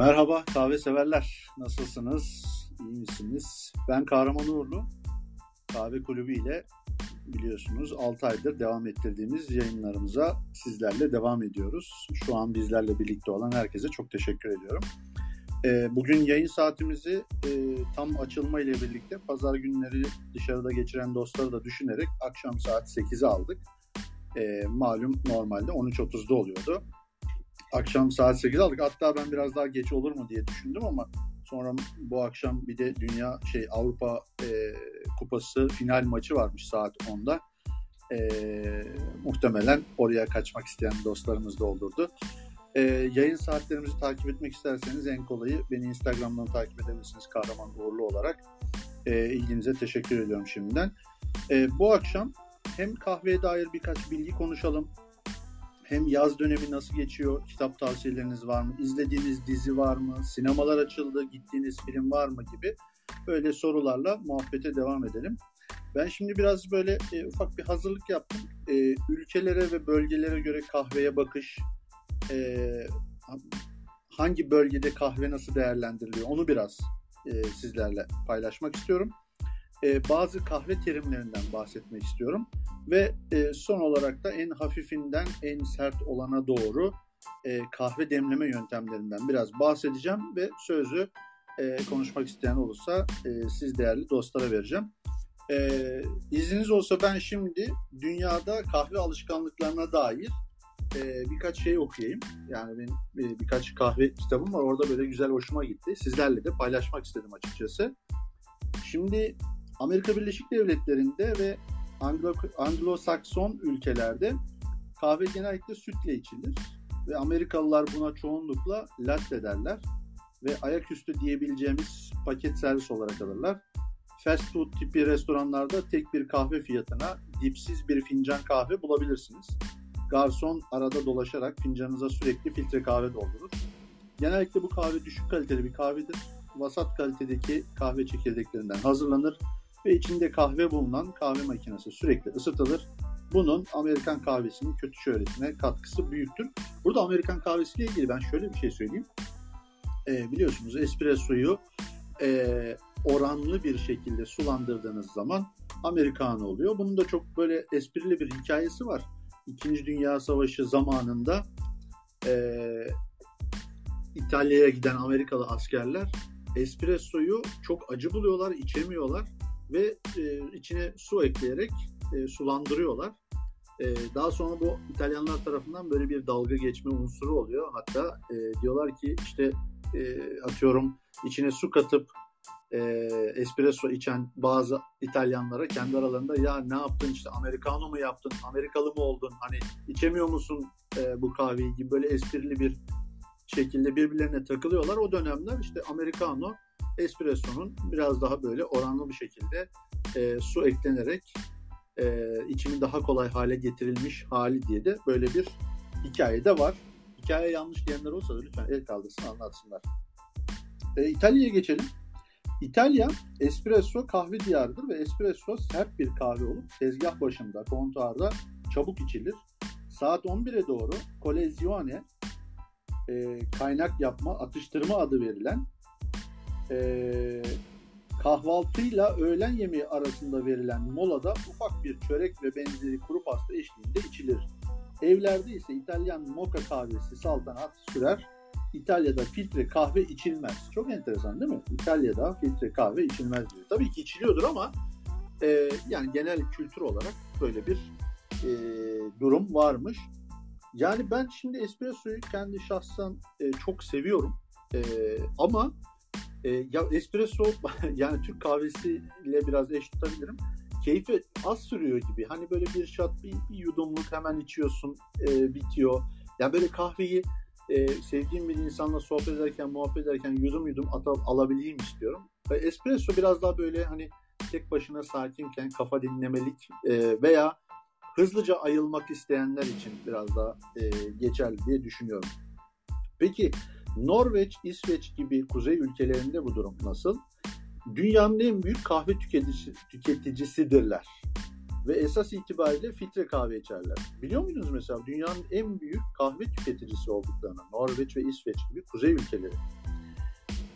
Merhaba kahve severler. Nasılsınız? İyi misiniz? Ben Kahraman Uğurlu. Kahve Kulübü ile biliyorsunuz 6 aydır devam ettirdiğimiz yayınlarımıza sizlerle devam ediyoruz. Şu an bizlerle birlikte olan herkese çok teşekkür ediyorum. Ee, bugün yayın saatimizi e, tam açılma ile birlikte pazar günleri dışarıda geçiren dostları da düşünerek akşam saat 8'e aldık. E, malum normalde 13.30'da oluyordu akşam saat 8 aldık. Hatta ben biraz daha geç olur mu diye düşündüm ama sonra bu akşam bir de Dünya şey Avrupa e, Kupası final maçı varmış saat 10'da. E, muhtemelen oraya kaçmak isteyen dostlarımız da olurdu. E, yayın saatlerimizi takip etmek isterseniz en kolayı beni Instagram'dan takip edebilirsiniz Kahraman Uğurlu olarak. E, ilginize teşekkür ediyorum şimdiden. E, bu akşam hem kahveye dair birkaç bilgi konuşalım hem yaz dönemi nasıl geçiyor? Kitap tavsiyeleriniz var mı? İzlediğiniz dizi var mı? Sinemalar açıldı, gittiğiniz film var mı gibi böyle sorularla muhabbete devam edelim. Ben şimdi biraz böyle e, ufak bir hazırlık yaptım. E, ülkelere ve bölgelere göre kahveye bakış, e, hangi bölgede kahve nasıl değerlendiriliyor onu biraz e, sizlerle paylaşmak istiyorum. E, bazı kahve terimlerinden bahsetmek istiyorum. Ve e, son olarak da en hafifinden en sert olana doğru e, kahve demleme yöntemlerinden biraz bahsedeceğim ve sözü e, konuşmak isteyen olursa e, siz değerli dostlara vereceğim. E, izniniz olsa ben şimdi dünyada kahve alışkanlıklarına dair e, birkaç şey okuyayım. Yani benim e, birkaç kahve kitabım var. Orada böyle güzel hoşuma gitti. Sizlerle de paylaşmak istedim açıkçası. Şimdi Amerika Birleşik Devletleri'nde ve Anglo, Anglo-Sakson ülkelerde kahve genellikle sütle içilir ve Amerikalılar buna çoğunlukla latte derler ve ayaküstü diyebileceğimiz paket servis olarak alırlar. Fast food tipi restoranlarda tek bir kahve fiyatına dipsiz bir fincan kahve bulabilirsiniz. Garson arada dolaşarak fincanınıza sürekli filtre kahve doldurur. Genellikle bu kahve düşük kaliteli bir kahvedir. Vasat kalitedeki kahve çekirdeklerinden hazırlanır ve içinde kahve bulunan kahve makinesi sürekli ısıtılır. Bunun Amerikan kahvesinin kötü şöhretine katkısı büyüktür. Burada Amerikan kahvesiyle ilgili ben şöyle bir şey söyleyeyim. E, biliyorsunuz espressoyu e, oranlı bir şekilde sulandırdığınız zaman Amerikan oluyor. Bunun da çok böyle esprili bir hikayesi var. İkinci Dünya Savaşı zamanında e, İtalya'ya giden Amerikalı askerler espressoyu çok acı buluyorlar, içemiyorlar ve e, içine su ekleyerek e, sulandırıyorlar. E, daha sonra bu İtalyanlar tarafından böyle bir dalga geçme unsuru oluyor. Hatta e, diyorlar ki işte e, atıyorum içine su katıp e, espresso içen bazı İtalyanlara kendi aralarında ya ne yaptın işte Amerikano mu yaptın, Amerikalı mı oldun, hani içemiyor musun e, bu kahveyi gibi böyle esprili bir şekilde birbirlerine takılıyorlar. O dönemler işte Amerikano espresso'nun biraz daha böyle oranlı bir şekilde e, su eklenerek e, içimi daha kolay hale getirilmiş hali diye de böyle bir hikaye de var. Hikaye yanlış diyenler olsa da lütfen el kaldırsın anlatsınlar. E, İtalya'ya geçelim. İtalya espresso kahve diyarıdır ve espresso sert bir kahve olup tezgah başında, kontuarda çabuk içilir. Saat 11'e doğru colezione e, kaynak yapma, atıştırma adı verilen e, kahvaltıyla öğlen yemeği arasında verilen molada ufak bir çörek ve benzeri kuru pasta eşliğinde içilir. Evlerde ise İtalyan moka kahvesi saltanat sürer. İtalya'da filtre kahve içilmez. Çok enteresan değil mi? İtalya'da filtre kahve içilmez diyor. Tabii ki içiliyordur ama e, yani genel kültür olarak böyle bir e, durum varmış. Yani ben şimdi espressoyu kendi şahsen e, çok seviyorum. E, ama e, ya espresso yani Türk kahvesiyle biraz eş tutabilirim. Keyfi az sürüyor gibi. Hani böyle bir shot, bir, bir yudumluk hemen içiyorsun, e, bitiyor. Yani böyle kahveyi e, sevdiğim bir insanla sohbet ederken, muhabbet ederken yudum yudum atıp alabileyim istiyorum. Ve espresso biraz daha böyle hani tek başına sakinken kafa dinlemelik e, veya hızlıca ayılmak isteyenler için biraz daha e, geçerli diye düşünüyorum. Peki Norveç, İsveç gibi kuzey ülkelerinde bu durum nasıl? Dünyanın en büyük kahve tüketicisi, tüketicisidirler. Ve esas itibariyle filtre kahve içerler. Biliyor muydunuz mesela dünyanın en büyük kahve tüketicisi olduklarını Norveç ve İsveç gibi kuzey ülkeleri.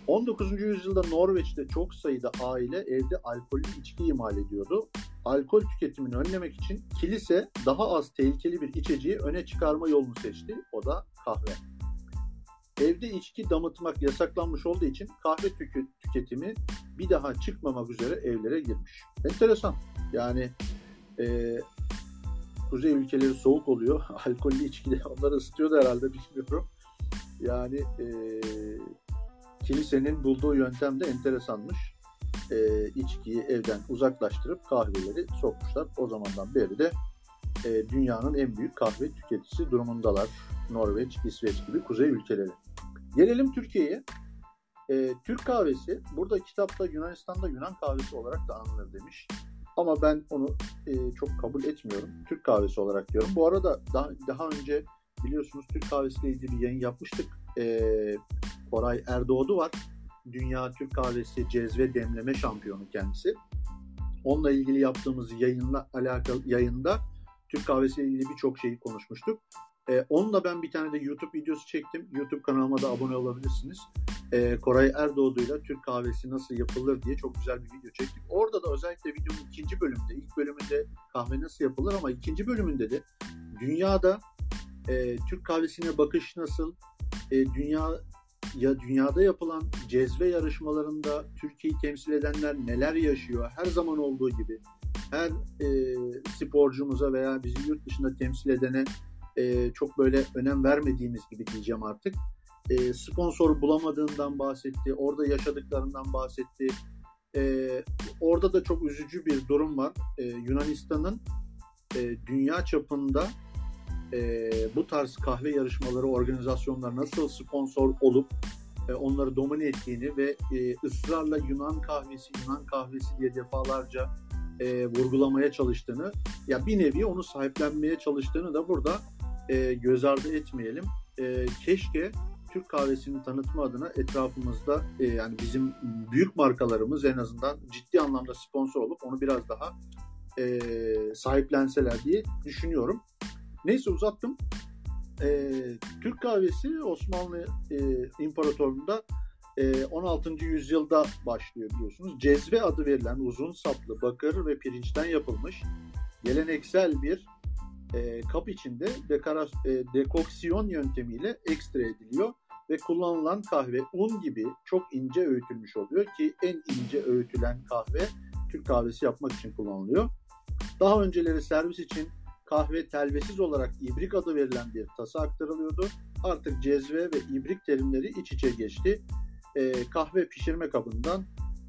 19. yüzyılda Norveç'te çok sayıda aile evde alkollü içki imal ediyordu. Alkol tüketimini önlemek için kilise daha az tehlikeli bir içeceği öne çıkarma yolunu seçti. O da kahve. Evde içki damıtmak yasaklanmış olduğu için kahve tüketimi bir daha çıkmamak üzere evlere girmiş. Enteresan. Yani e, kuzey ülkeleri soğuk oluyor. Alkollü içki de onları ısıtıyordu herhalde bilmiyorum. Yani e, kilisenin bulduğu yöntem de enteresanmış. E, içkiyi evden uzaklaştırıp kahveleri sokmuşlar. O zamandan beri de e, dünyanın en büyük kahve tüketicisi durumundalar. Norveç, İsveç gibi kuzey ülkeleri. Gelelim Türkiye'ye. E, Türk kahvesi burada kitapta Yunanistan'da Yunan kahvesi olarak da anılır demiş. Ama ben onu e, çok kabul etmiyorum. Türk kahvesi olarak diyorum. Bu arada daha, daha önce biliyorsunuz Türk kahvesiyle ilgili bir yayın yapmıştık. E, Koray Erdoğdu var. Dünya Türk Kahvesi cezve demleme şampiyonu kendisi. Onunla ilgili yaptığımız yayınla alakalı yayında Türk kahvesi ile ilgili birçok şeyi konuşmuştuk. Ee, onunla ben bir tane de YouTube videosu çektim. YouTube kanalıma da abone olabilirsiniz. Ee, Koray Erdoğdu ile Türk kahvesi nasıl yapılır diye çok güzel bir video çektik. Orada da özellikle videonun ikinci bölümünde, ilk bölümünde kahve nasıl yapılır ama ikinci bölümünde de dünyada e, Türk kahvesine bakış nasıl, e, dünya ya dünyada yapılan cezve yarışmalarında Türkiye'yi temsil edenler neler yaşıyor? Her zaman olduğu gibi her e, sporcumuza veya bizi yurt dışında temsil edene e, çok böyle önem vermediğimiz gibi diyeceğim artık. E, sponsor bulamadığından bahsetti, orada yaşadıklarından bahsetti. E, orada da çok üzücü bir durum var. E, Yunanistan'ın e, dünya çapında e, bu tarz kahve yarışmaları, organizasyonlar nasıl sponsor olup e, onları domine ettiğini ve e, ısrarla Yunan kahvesi, Yunan kahvesi diye defalarca e, vurgulamaya çalıştığını, ya bir nevi onu sahiplenmeye çalıştığını da burada e, göz ardı etmeyelim. E, keşke Türk kahvesini tanıtma adına etrafımızda e, yani bizim büyük markalarımız en azından ciddi anlamda sponsor olup onu biraz daha e, sahiplenseler diye düşünüyorum. Neyse uzattım. E, Türk kahvesi Osmanlı e, İmparatorluğu'nda e, 16. yüzyılda başlıyor biliyorsunuz. Cezve adı verilen uzun saplı bakır ve pirinçten yapılmış geleneksel bir e, kap içinde dekara, e, dekoksiyon yöntemiyle ekstra ediliyor ve kullanılan kahve un gibi çok ince öğütülmüş oluyor ki en ince öğütülen kahve Türk kahvesi yapmak için kullanılıyor. Daha önceleri servis için kahve telvesiz olarak ibrik adı verilen bir tasa aktarılıyordu. Artık cezve ve ibrik terimleri iç içe geçti. E, kahve pişirme kabından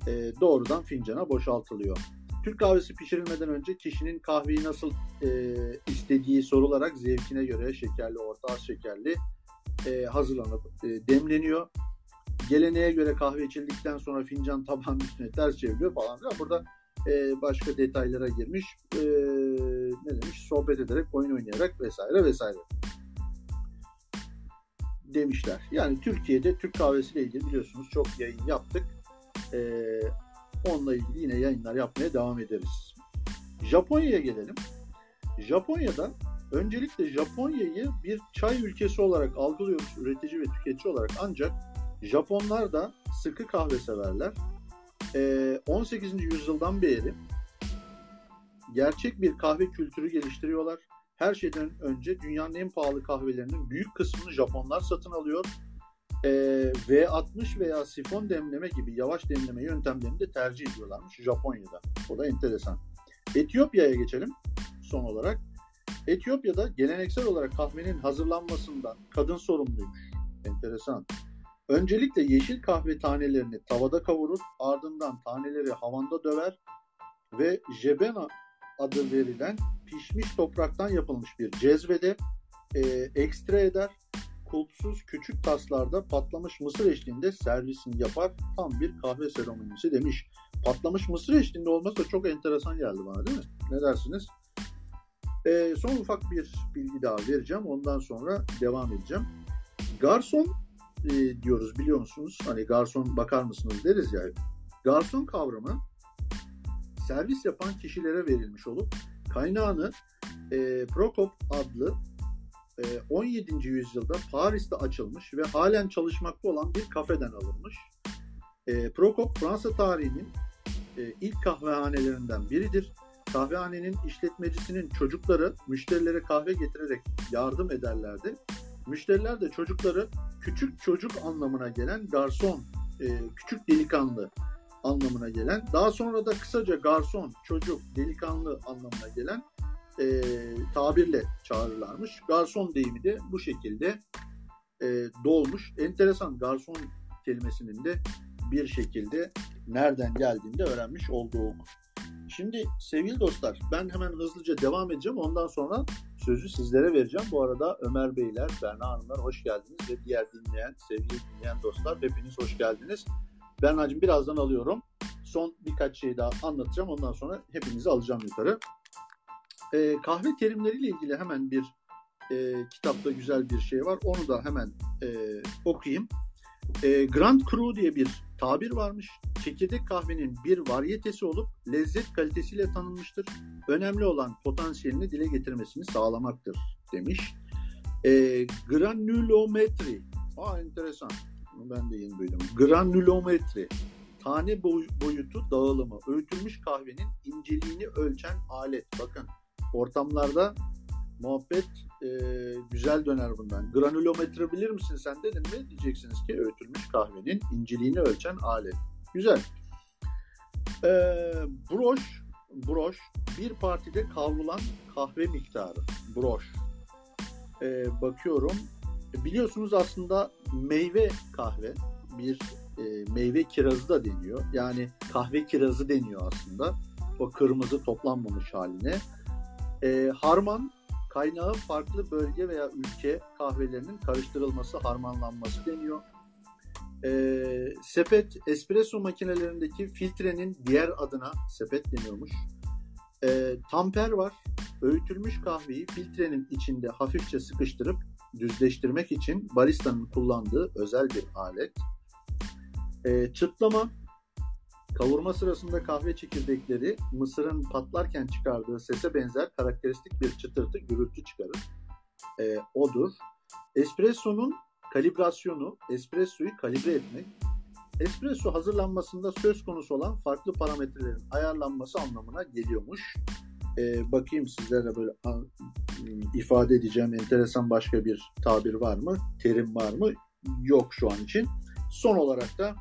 e, doğrudan fincana boşaltılıyor. Türk kahvesi pişirilmeden önce kişinin kahveyi nasıl e, istediği sorularak zevkine göre şekerli, orta az şekerli e, hazırlanıp e, demleniyor. Geleneğe göre kahve içildikten sonra fincan tabağın üstüne ters çevriliyor falan filan. Burada e, başka detaylara girmiş. E, ne demiş? Sohbet ederek, oyun oynayarak vesaire vesaire demişler. Yani Türkiye'de Türk kahvesiyle ilgili biliyorsunuz çok yayın yaptık. E, onunla ilgili yine yayınlar yapmaya devam ederiz. Japonya'ya gelelim. Japonya'da öncelikle Japonya'yı bir çay ülkesi olarak algılıyoruz üretici ve tüketici olarak ancak Japonlar da sıkı kahve severler 18. Ee, yüzyıldan beri gerçek bir kahve kültürü geliştiriyorlar. Her şeyden önce dünyanın en pahalı kahvelerinin büyük kısmını Japonlar satın alıyor. Ee, V60 veya sifon demleme gibi yavaş demleme yöntemlerini de tercih ediyorlarmış Japonya'da. O da enteresan. Etiyopya'ya geçelim son olarak. Etiyopya'da geleneksel olarak kahvenin hazırlanmasından kadın sorumluymuş. Enteresan. Öncelikle yeşil kahve tanelerini tavada kavurur, ardından taneleri havanda döver ve jebena adı verilen pişmiş topraktan yapılmış bir cezvede e, ekstra eder. Kulpsuz küçük taslarda patlamış mısır eşliğinde servisini yapar. Tam bir kahve seremonisi demiş. Patlamış mısır eşliğinde olması da çok enteresan geldi bana değil mi? Ne dersiniz? E, son ufak bir bilgi daha vereceğim. Ondan sonra devam edeceğim. Garson e, diyoruz biliyor musunuz? Hani garson bakar mısınız deriz ya. Garson kavramı servis yapan kişilere verilmiş olup kaynağını e, Prokop adlı 17. yüzyılda Paris'te açılmış ve halen çalışmakta olan bir kafeden alınmış. E, Prokop Fransa tarihinin e, ilk kahvehanelerinden biridir. Kahvehanenin işletmecisinin çocukları müşterilere kahve getirerek yardım ederlerdi. Müşteriler de çocukları küçük çocuk anlamına gelen garson, e, küçük delikanlı anlamına gelen, daha sonra da kısaca garson, çocuk, delikanlı anlamına gelen e, tabirle çağırırlarmış. Garson deyimi de bu şekilde e, dolmuş. Enteresan garson kelimesinin de bir şekilde nereden geldiğini de öğrenmiş olduğum. Şimdi sevgili dostlar ben hemen hızlıca devam edeceğim. Ondan sonra sözü sizlere vereceğim. Bu arada Ömer Beyler, Berna Hanımlar hoş geldiniz ve diğer dinleyen, sevgili dinleyen dostlar hepiniz hoş geldiniz. Berna'cığım birazdan alıyorum. Son birkaç şey daha anlatacağım. Ondan sonra hepinizi alacağım yukarı. Ee, kahve terimleriyle ilgili hemen bir e, kitapta güzel bir şey var. Onu da hemen e, okuyayım. E, Grand Cru diye bir tabir varmış. Çekirdek kahvenin bir varyetesi olup lezzet kalitesiyle tanınmıştır. Önemli olan potansiyelini dile getirmesini sağlamaktır demiş. E, granülometri. Aa enteresan. Ben de yeni duydum. Granülometri. Tane boy, boyutu dağılımı. Öğütülmüş kahvenin inceliğini ölçen alet. Bakın ortamlarda muhabbet e, güzel döner bundan. Granülometre bilir misin sen dedim mi? Diyeceksiniz ki öğütülmüş kahvenin inceliğini ölçen alet. Güzel. E, broş, broş bir partide kavrulan kahve miktarı. Broş. E, bakıyorum. Biliyorsunuz aslında meyve kahve bir e, meyve kirazı da deniyor. Yani kahve kirazı deniyor aslında. O kırmızı toplanmamış haline. E, harman Kaynağı farklı bölge veya ülke kahvelerinin karıştırılması, harmanlanması deniyor. E, sepet, espresso makinelerindeki filtrenin diğer adına sepet deniyormuş. E, tamper var. Öğütülmüş kahveyi filtrenin içinde hafifçe sıkıştırıp düzleştirmek için baristanın kullandığı özel bir alet. E, çıtlama, Kavurma sırasında kahve çekirdekleri mısırın patlarken çıkardığı sese benzer karakteristik bir çıtırtı gürültü çıkarır. E, odur. Espresso'nun kalibrasyonu, espressoyu kalibre etmek. Espresso hazırlanmasında söz konusu olan farklı parametrelerin ayarlanması anlamına geliyormuş. E, bakayım sizlere böyle ifade edeceğim enteresan başka bir tabir var mı? Terim var mı? Yok şu an için. Son olarak da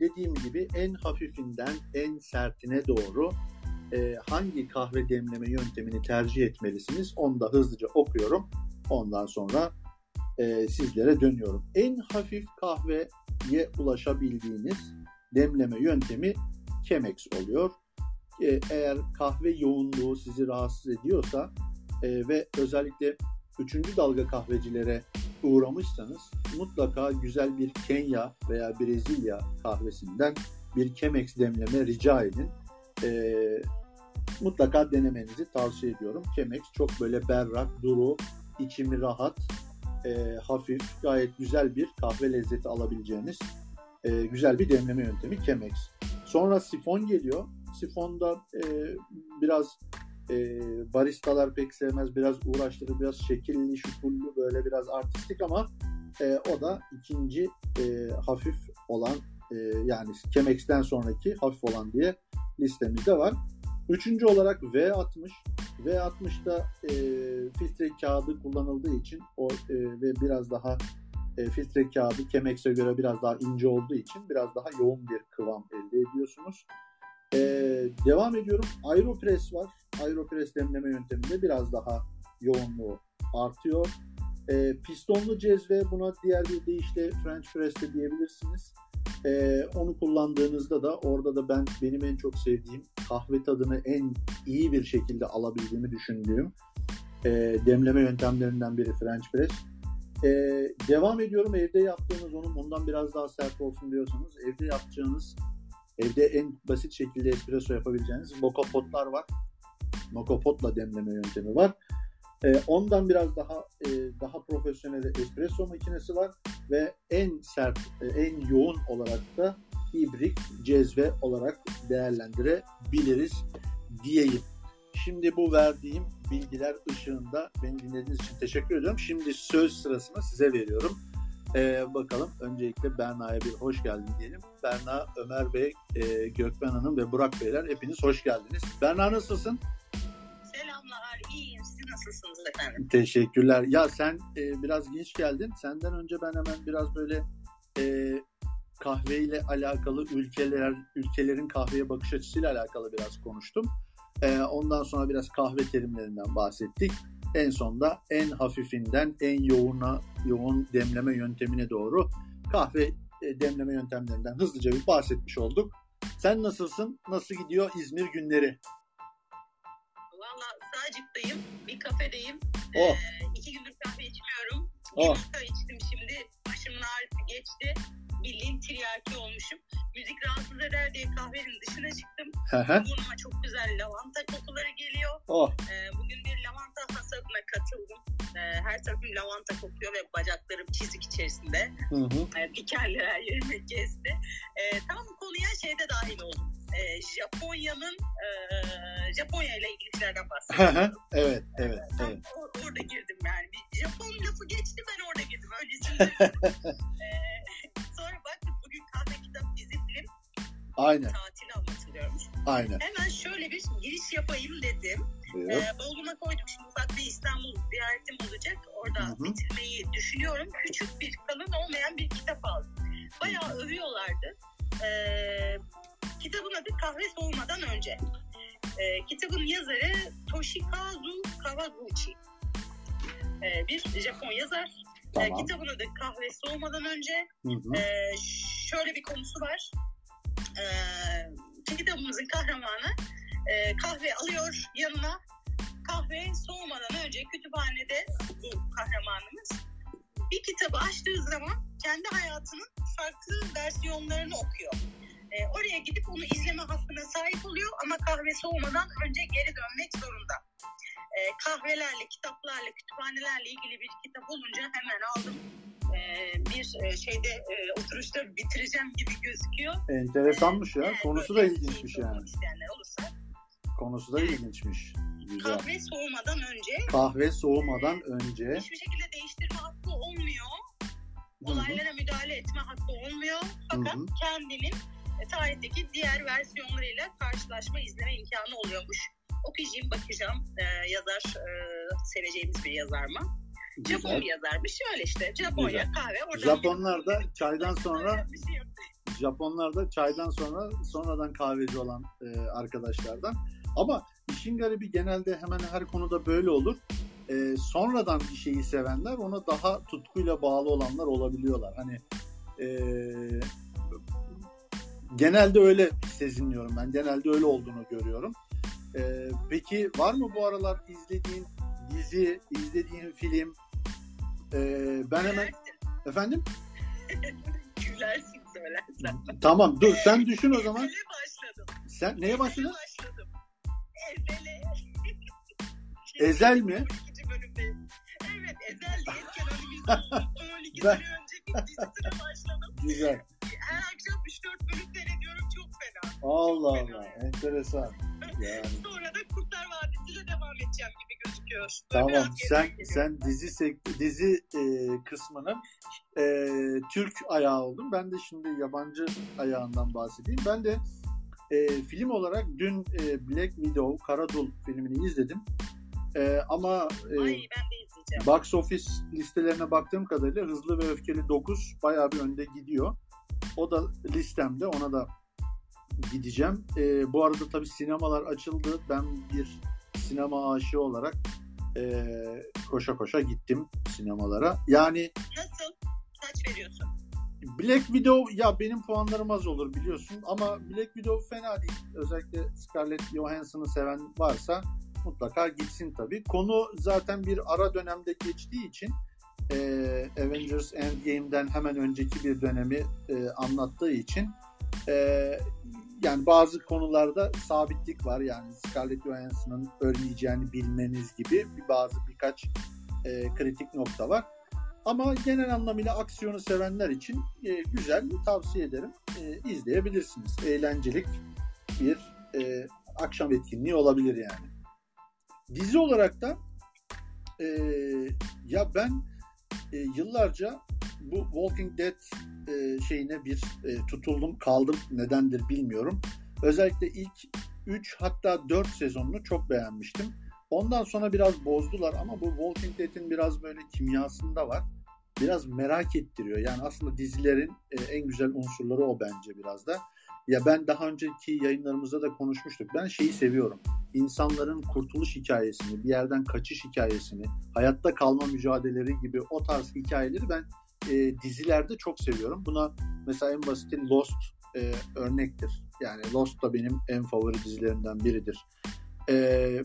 dediğim gibi en hafifinden en sertine doğru e, hangi kahve demleme yöntemini tercih etmelisiniz onu da hızlıca okuyorum. Ondan sonra e, sizlere dönüyorum. En hafif kahveye ulaşabildiğiniz demleme yöntemi Chemex oluyor. E, eğer kahve yoğunluğu sizi rahatsız ediyorsa e, ve özellikle üçüncü dalga kahvecilere uğramışsanız mutlaka güzel bir Kenya veya Brezilya kahvesinden bir Chemex demleme rica edin. E, mutlaka denemenizi tavsiye ediyorum. Chemex çok böyle berrak, duru, içimi rahat, e, hafif, gayet güzel bir kahve lezzeti alabileceğiniz e, güzel bir demleme yöntemi Chemex. Sonra sifon geliyor. Sifonda e, biraz e, baristalar pek sevmez. Biraz uğraştırır, biraz şekilli, şukullu böyle biraz artistik ama e, o da ikinci e, hafif olan e, yani Chemex'ten sonraki hafif olan diye listemizde var. Üçüncü olarak V60. V60'da e, filtre kağıdı kullanıldığı için o e, ve biraz daha e, filtre kağıdı Chemex'e göre biraz daha ince olduğu için biraz daha yoğun bir kıvam elde ediyorsunuz. E, devam ediyorum. Aeropress var. Aeropress demleme yönteminde biraz daha yoğunluğu artıyor. E, pistonlu cezve buna diğer bir deyişle French press de diyebilirsiniz. E, onu kullandığınızda da orada da ben benim en çok sevdiğim kahve tadını en iyi bir şekilde alabildiğimi düşündüğüm e, demleme yöntemlerinden biri French press. E, devam ediyorum evde yaptığınız onun ondan biraz daha sert olsun diyorsanız evde yapacağınız evde en basit şekilde espresso yapabileceğiniz moka potlar var. Moka potla demleme yöntemi var. E, ondan biraz daha e, daha profesyonel espresso makinesi var ve en sert, e, en yoğun olarak da ibrik cezve olarak değerlendirebiliriz diyeyim. Şimdi bu verdiğim bilgiler ışığında beni dinlediğiniz için teşekkür ediyorum. Şimdi söz sırasını size veriyorum. Ee, bakalım öncelikle Berna'ya bir hoş geldin diyelim. Berna, Ömer Bey, e, Gökmen Hanım ve Burak Beyler hepiniz hoş geldiniz. Berna nasılsın? Nasılsınız efendim? Teşekkürler. Ya sen e, biraz geç geldin. Senden önce ben hemen biraz böyle e, kahveyle alakalı ülkeler ülkelerin kahveye bakış açısıyla alakalı biraz konuştum. E, ondan sonra biraz kahve terimlerinden bahsettik. En sonda en hafifinden en yoğuna yoğun demleme yöntemine doğru kahve e, demleme yöntemlerinden hızlıca bir bahsetmiş olduk. Sen nasılsın? Nasıl gidiyor İzmir günleri? Valla Sağcık'tayım, bir kafedeyim. Oh. Ee, iki gündür kahve içmiyorum. Oh. Bir kahve içtim şimdi. Başımın ağrısı geçti. Bildiğin tiryaki olmuşum. Müzik rahatsız eder diye kahvenin dışına çıktım. Burnuma çok güzel lavanta kokuları geliyor. oh. Ee, bugün bir lavanta hasadına katıldım. Ee, her tarafım lavanta kokuyor ve bacaklarım çizik içerisinde. Hı hı. e, dikenler her yerimi kesti. E, tam konuya şeyde dahil oldum. E, Japonya'nın e, Japonya ile ilgili şeylerden bahsediyorum. evet, evet, Tam evet. or- orada girdim yani. Bir Japon lafı geçti ben orada girdim. Öylesine. e, sonra baktım bugün kahve kitap dizi film Aynen, tatili anlatılıyormuş. aynen. Hemen şöyle bir giriş yapayım dedim. Buyur. E, Bolu'na koydum. Şimdi ufak bir İstanbul ziyaretim olacak. Orada Hı hı. bitirmeyi düşünüyorum. Küçük bir kalın olmayan bir kitap aldım. Bayağı övüyorlardı. E, kitabın adı Kahve Soğumadan Önce. E, kitabın yazarı Toshikazu Kawaguchi. E, bir Japon yazar. E, Tamam. kitabın adı Kahve Soğumadan Önce. Hı hı. Ee, şöyle bir konusu var. Ee, kitabımızın kahramanı e, kahve alıyor yanına. Kahve soğumadan önce kütüphanede bu kahramanımız bir kitabı açtığı zaman kendi hayatının farklı versiyonlarını okuyor. Ee, oraya gidip onu izleme hakkına sahip oluyor ama kahve soğumadan önce geri dönmek zorunda. Ee, kahvelerle, kitaplarla, kütüphanelerle ilgili bir kitap olunca hemen aldım. Ee, bir e, şeyde e, oturuşta bitireceğim gibi gözüküyor. Enteresanmış ya. Evet, Konusu da ilginçmiş yani. isteyenler olursa. Konusu da ilginçmiş. Güzel. Kahve soğumadan önce Kahve soğumadan önce hiçbir şekilde değiştirme hakkı olmuyor. Olaylara müdahale etme hakkı olmuyor. Fakat Hı hı. kendinin e, tarihteki diğer versiyonlarıyla karşılaşma, izleme imkanı oluyormuş. Okuyacağım, bakacağım. Ee, yazar, e, seveceğimiz bir yazar mı? Japon güzel. bir yazarmış. Şöyle işte Japonya, Güzel. kahve. Oradan Japonlar da çaydan sonra şey. Japonlar da çaydan sonra sonradan kahveci olan e, arkadaşlardan. Ama işin garibi genelde hemen her konuda böyle olur. E, sonradan bir şeyi sevenler ona daha tutkuyla bağlı olanlar olabiliyorlar. Hani e, genelde öyle sezinliyorum ben. Genelde öyle olduğunu görüyorum. E, peki var mı bu aralar izlediğin dizi, izlediğin film? E, ben hemen efendim Gülersin söylersen. tamam dur sen düşün o zaman. Ezele başladım. Sen neye başladın? başladım. Ezele. Ezel mi? 12. bölümdeyim. Evet Ezel diye Kenan İmirzalıoğlu'nun 12 Ben- sene önceki dizisine başladım. Güzel. Her akşam 3-4 bölüm seyrediyorum çok fena. Allah Allah. Enteresan. Yani. Sonra da Kurtlar Vadisi'yle devam edeceğim gibi gözüküyor. Böyle Tamam. Sen sen dizi sek- dizi e, kısmının e, Türk ayağı oldun. Ben de şimdi yabancı ayağından bahsedeyim. Ben de e, film olarak dün e, Black Widow Karadul filmini izledim. E, ama e. Ay ben de izleyeceğim. box office listelerine baktığım kadarıyla Hızlı ve Öfkeli 9 bayağı bir önde gidiyor. O da listemde ona da gideceğim. Ee, bu arada tabii sinemalar açıldı. Ben bir sinema aşığı olarak e, koşa koşa gittim sinemalara. Yani Nasıl? Kaç veriyorsun? Black Widow ya benim puanlarım az olur biliyorsun ama Black Widow fena değil. Özellikle Scarlett Johansson'ı seven varsa mutlaka gitsin tabii. Konu zaten bir ara dönemde geçtiği için e, Avengers Endgame'den hemen önceki bir dönemi e, anlattığı için e, yani bazı konularda sabitlik var. Yani Scarlett Johansson'ın ölmeyeceğini bilmeniz gibi bir bazı birkaç e, kritik nokta var. Ama genel anlamıyla aksiyonu sevenler için e, güzel tavsiye ederim. E, izleyebilirsiniz. Eğlencelik bir e, akşam etkinliği olabilir yani. Dizi olarak da e, ya ben e, yıllarca bu Walking Dead e, şeyine bir e, tutuldum kaldım nedendir bilmiyorum. Özellikle ilk 3 hatta 4 sezonunu çok beğenmiştim. Ondan sonra biraz bozdular ama bu Walking Dead'in biraz böyle kimyasında var. Biraz merak ettiriyor. Yani aslında dizilerin e, en güzel unsurları o bence biraz da. Ya ben daha önceki yayınlarımızda da konuşmuştuk. Ben şeyi seviyorum. İnsanların kurtuluş hikayesini, bir yerden kaçış hikayesini, hayatta kalma mücadeleleri gibi o tarz hikayeleri ben e, dizilerde çok seviyorum. Buna mesela en basiti Lost e, örnektir. Yani Lost da benim en favori dizilerimden biridir. E,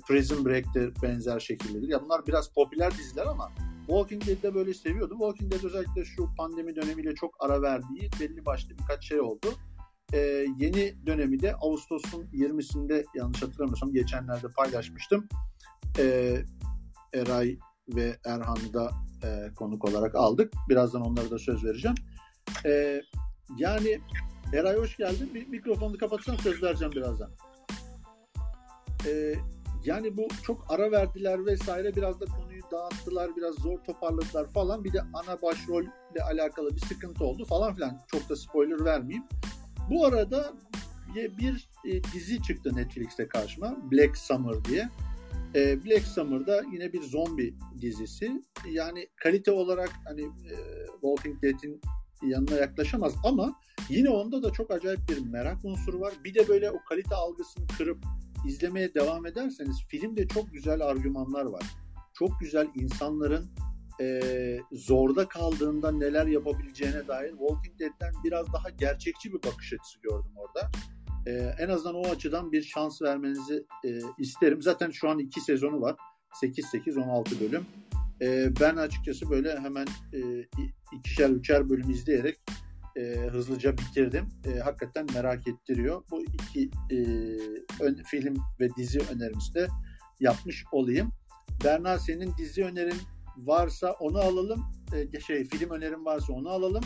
Prison Break de benzer şekildedir. Ya bunlar biraz popüler diziler ama Walking Dead'de böyle seviyordum. Walking Dead özellikle şu pandemi dönemiyle çok ara verdiği belli başlı birkaç şey oldu. Ee, yeni dönemi de Ağustos'un 20'sinde yanlış hatırlamıyorsam geçenlerde paylaşmıştım. Ee, Eray ve Erhan'ı da e, konuk olarak aldık. Birazdan onlara da söz vereceğim. Ee, yani Eray hoş geldin. Bir mikrofonu kapatsan söz vereceğim birazdan. Ee, yani bu çok ara verdiler vesaire biraz da konuyu dağıttılar biraz zor toparladılar falan bir de ana başrolle alakalı bir sıkıntı oldu falan filan çok da spoiler vermeyeyim. Bu arada bir e, dizi çıktı Netflix'te karşıma Black Summer diye. E, Black Summer'da yine bir zombi dizisi. Yani kalite olarak hani e, Walking Dead'in yanına yaklaşamaz ama yine onda da çok acayip bir merak unsuru var. Bir de böyle o kalite algısını kırıp izlemeye devam ederseniz filmde çok güzel argümanlar var. Çok güzel insanların e, zorda kaldığında neler yapabileceğine dair Walking Dead'den biraz daha gerçekçi bir bakış açısı gördüm orada. E, en azından o açıdan bir şans vermenizi e, isterim. Zaten şu an iki sezonu var. 8-8-16 bölüm. E, ben açıkçası böyle hemen e, ikişer üçer bölüm izleyerek e, hızlıca bitirdim. E, hakikaten merak ettiriyor. Bu iki e, ön, film ve dizi önerimizi de yapmış olayım. Berna senin dizi önerin varsa onu alalım. E, şey film önerin varsa onu alalım.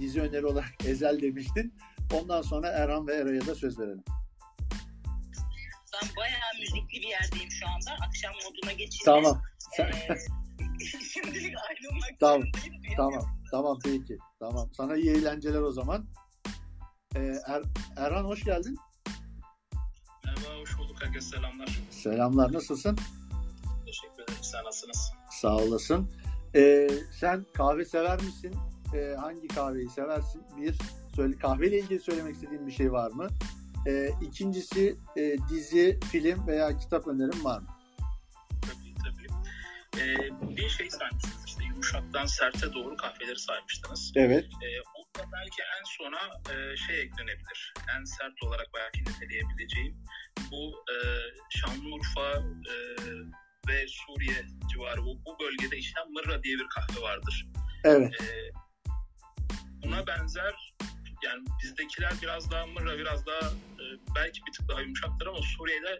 Dizi öneri olarak Ezel demiştin. Ondan sonra Erhan ve Eray'a da söz verelim. Ben bayağı müzikli bir yerdeyim şu anda. Akşam moduna geçildi. Tamam. Ee, şimdilik ayrılmak Tamam. zorundayım. Tamam. Tamam peki. Tamam. Sana iyi eğlenceler o zaman. Ee, er, Erhan hoş geldin. Merhaba, hoş bulduk. Herkese selamlar. Selamlar. Nasılsın? Teşekkür ederim. Sen nasılsınız? Sağ olasın. Ee, sen kahve sever misin? Ee, hangi kahveyi seversin? Bir, söyle kahveyle ilgili söylemek istediğin bir şey var mı? Ee, ikincisi e, dizi, film veya kitap önerim var mı? Tabii tabii. Ee, bir şey saymışsınız işte yumuşaktan serte doğru kahveleri saymıştınız. Evet. Ee, onda belki en sona e, şey eklenebilir. En sert olarak belki niteleyebileceğim. Bu e, Şanlıurfa e, ve Suriye civarı bu, bu bölgede işlem Mırra diye bir kahve vardır. Evet. Ee, buna benzer yani bizdekiler biraz daha mırra biraz daha e, belki bir tık daha yumuşaktır ama Suriye'de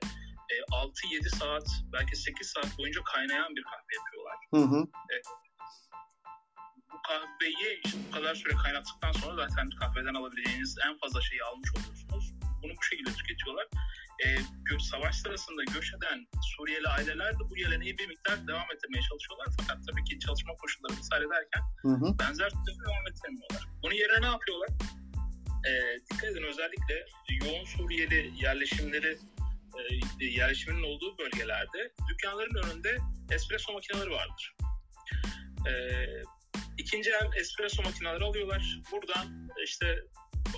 e, 6-7 saat belki 8 saat boyunca kaynayan bir kahve yapıyorlar. Hı hı. Bu kahveyi işte bu kadar süre kaynattıktan sonra zaten kahveden alabileceğiniz en fazla şeyi almış oluyorsunuz. Bunu bu şekilde tüketiyorlar. E, savaş sırasında göç eden Suriyeli aileler de bu geleneği bir miktar devam ettirmeye çalışıyorlar. Fakat tabii ki çalışma koşulları vesaire derken Hı hı. benzer türde devam ettiremiyorlar. Bunun yerine ne yapıyorlar? Ee, dikkat edin özellikle yoğun Suriyeli yerleşimleri e, yerleşiminin olduğu bölgelerde dükkanların önünde espresso makineleri vardır. Ee, ikinci el espresso makineleri alıyorlar. Buradan işte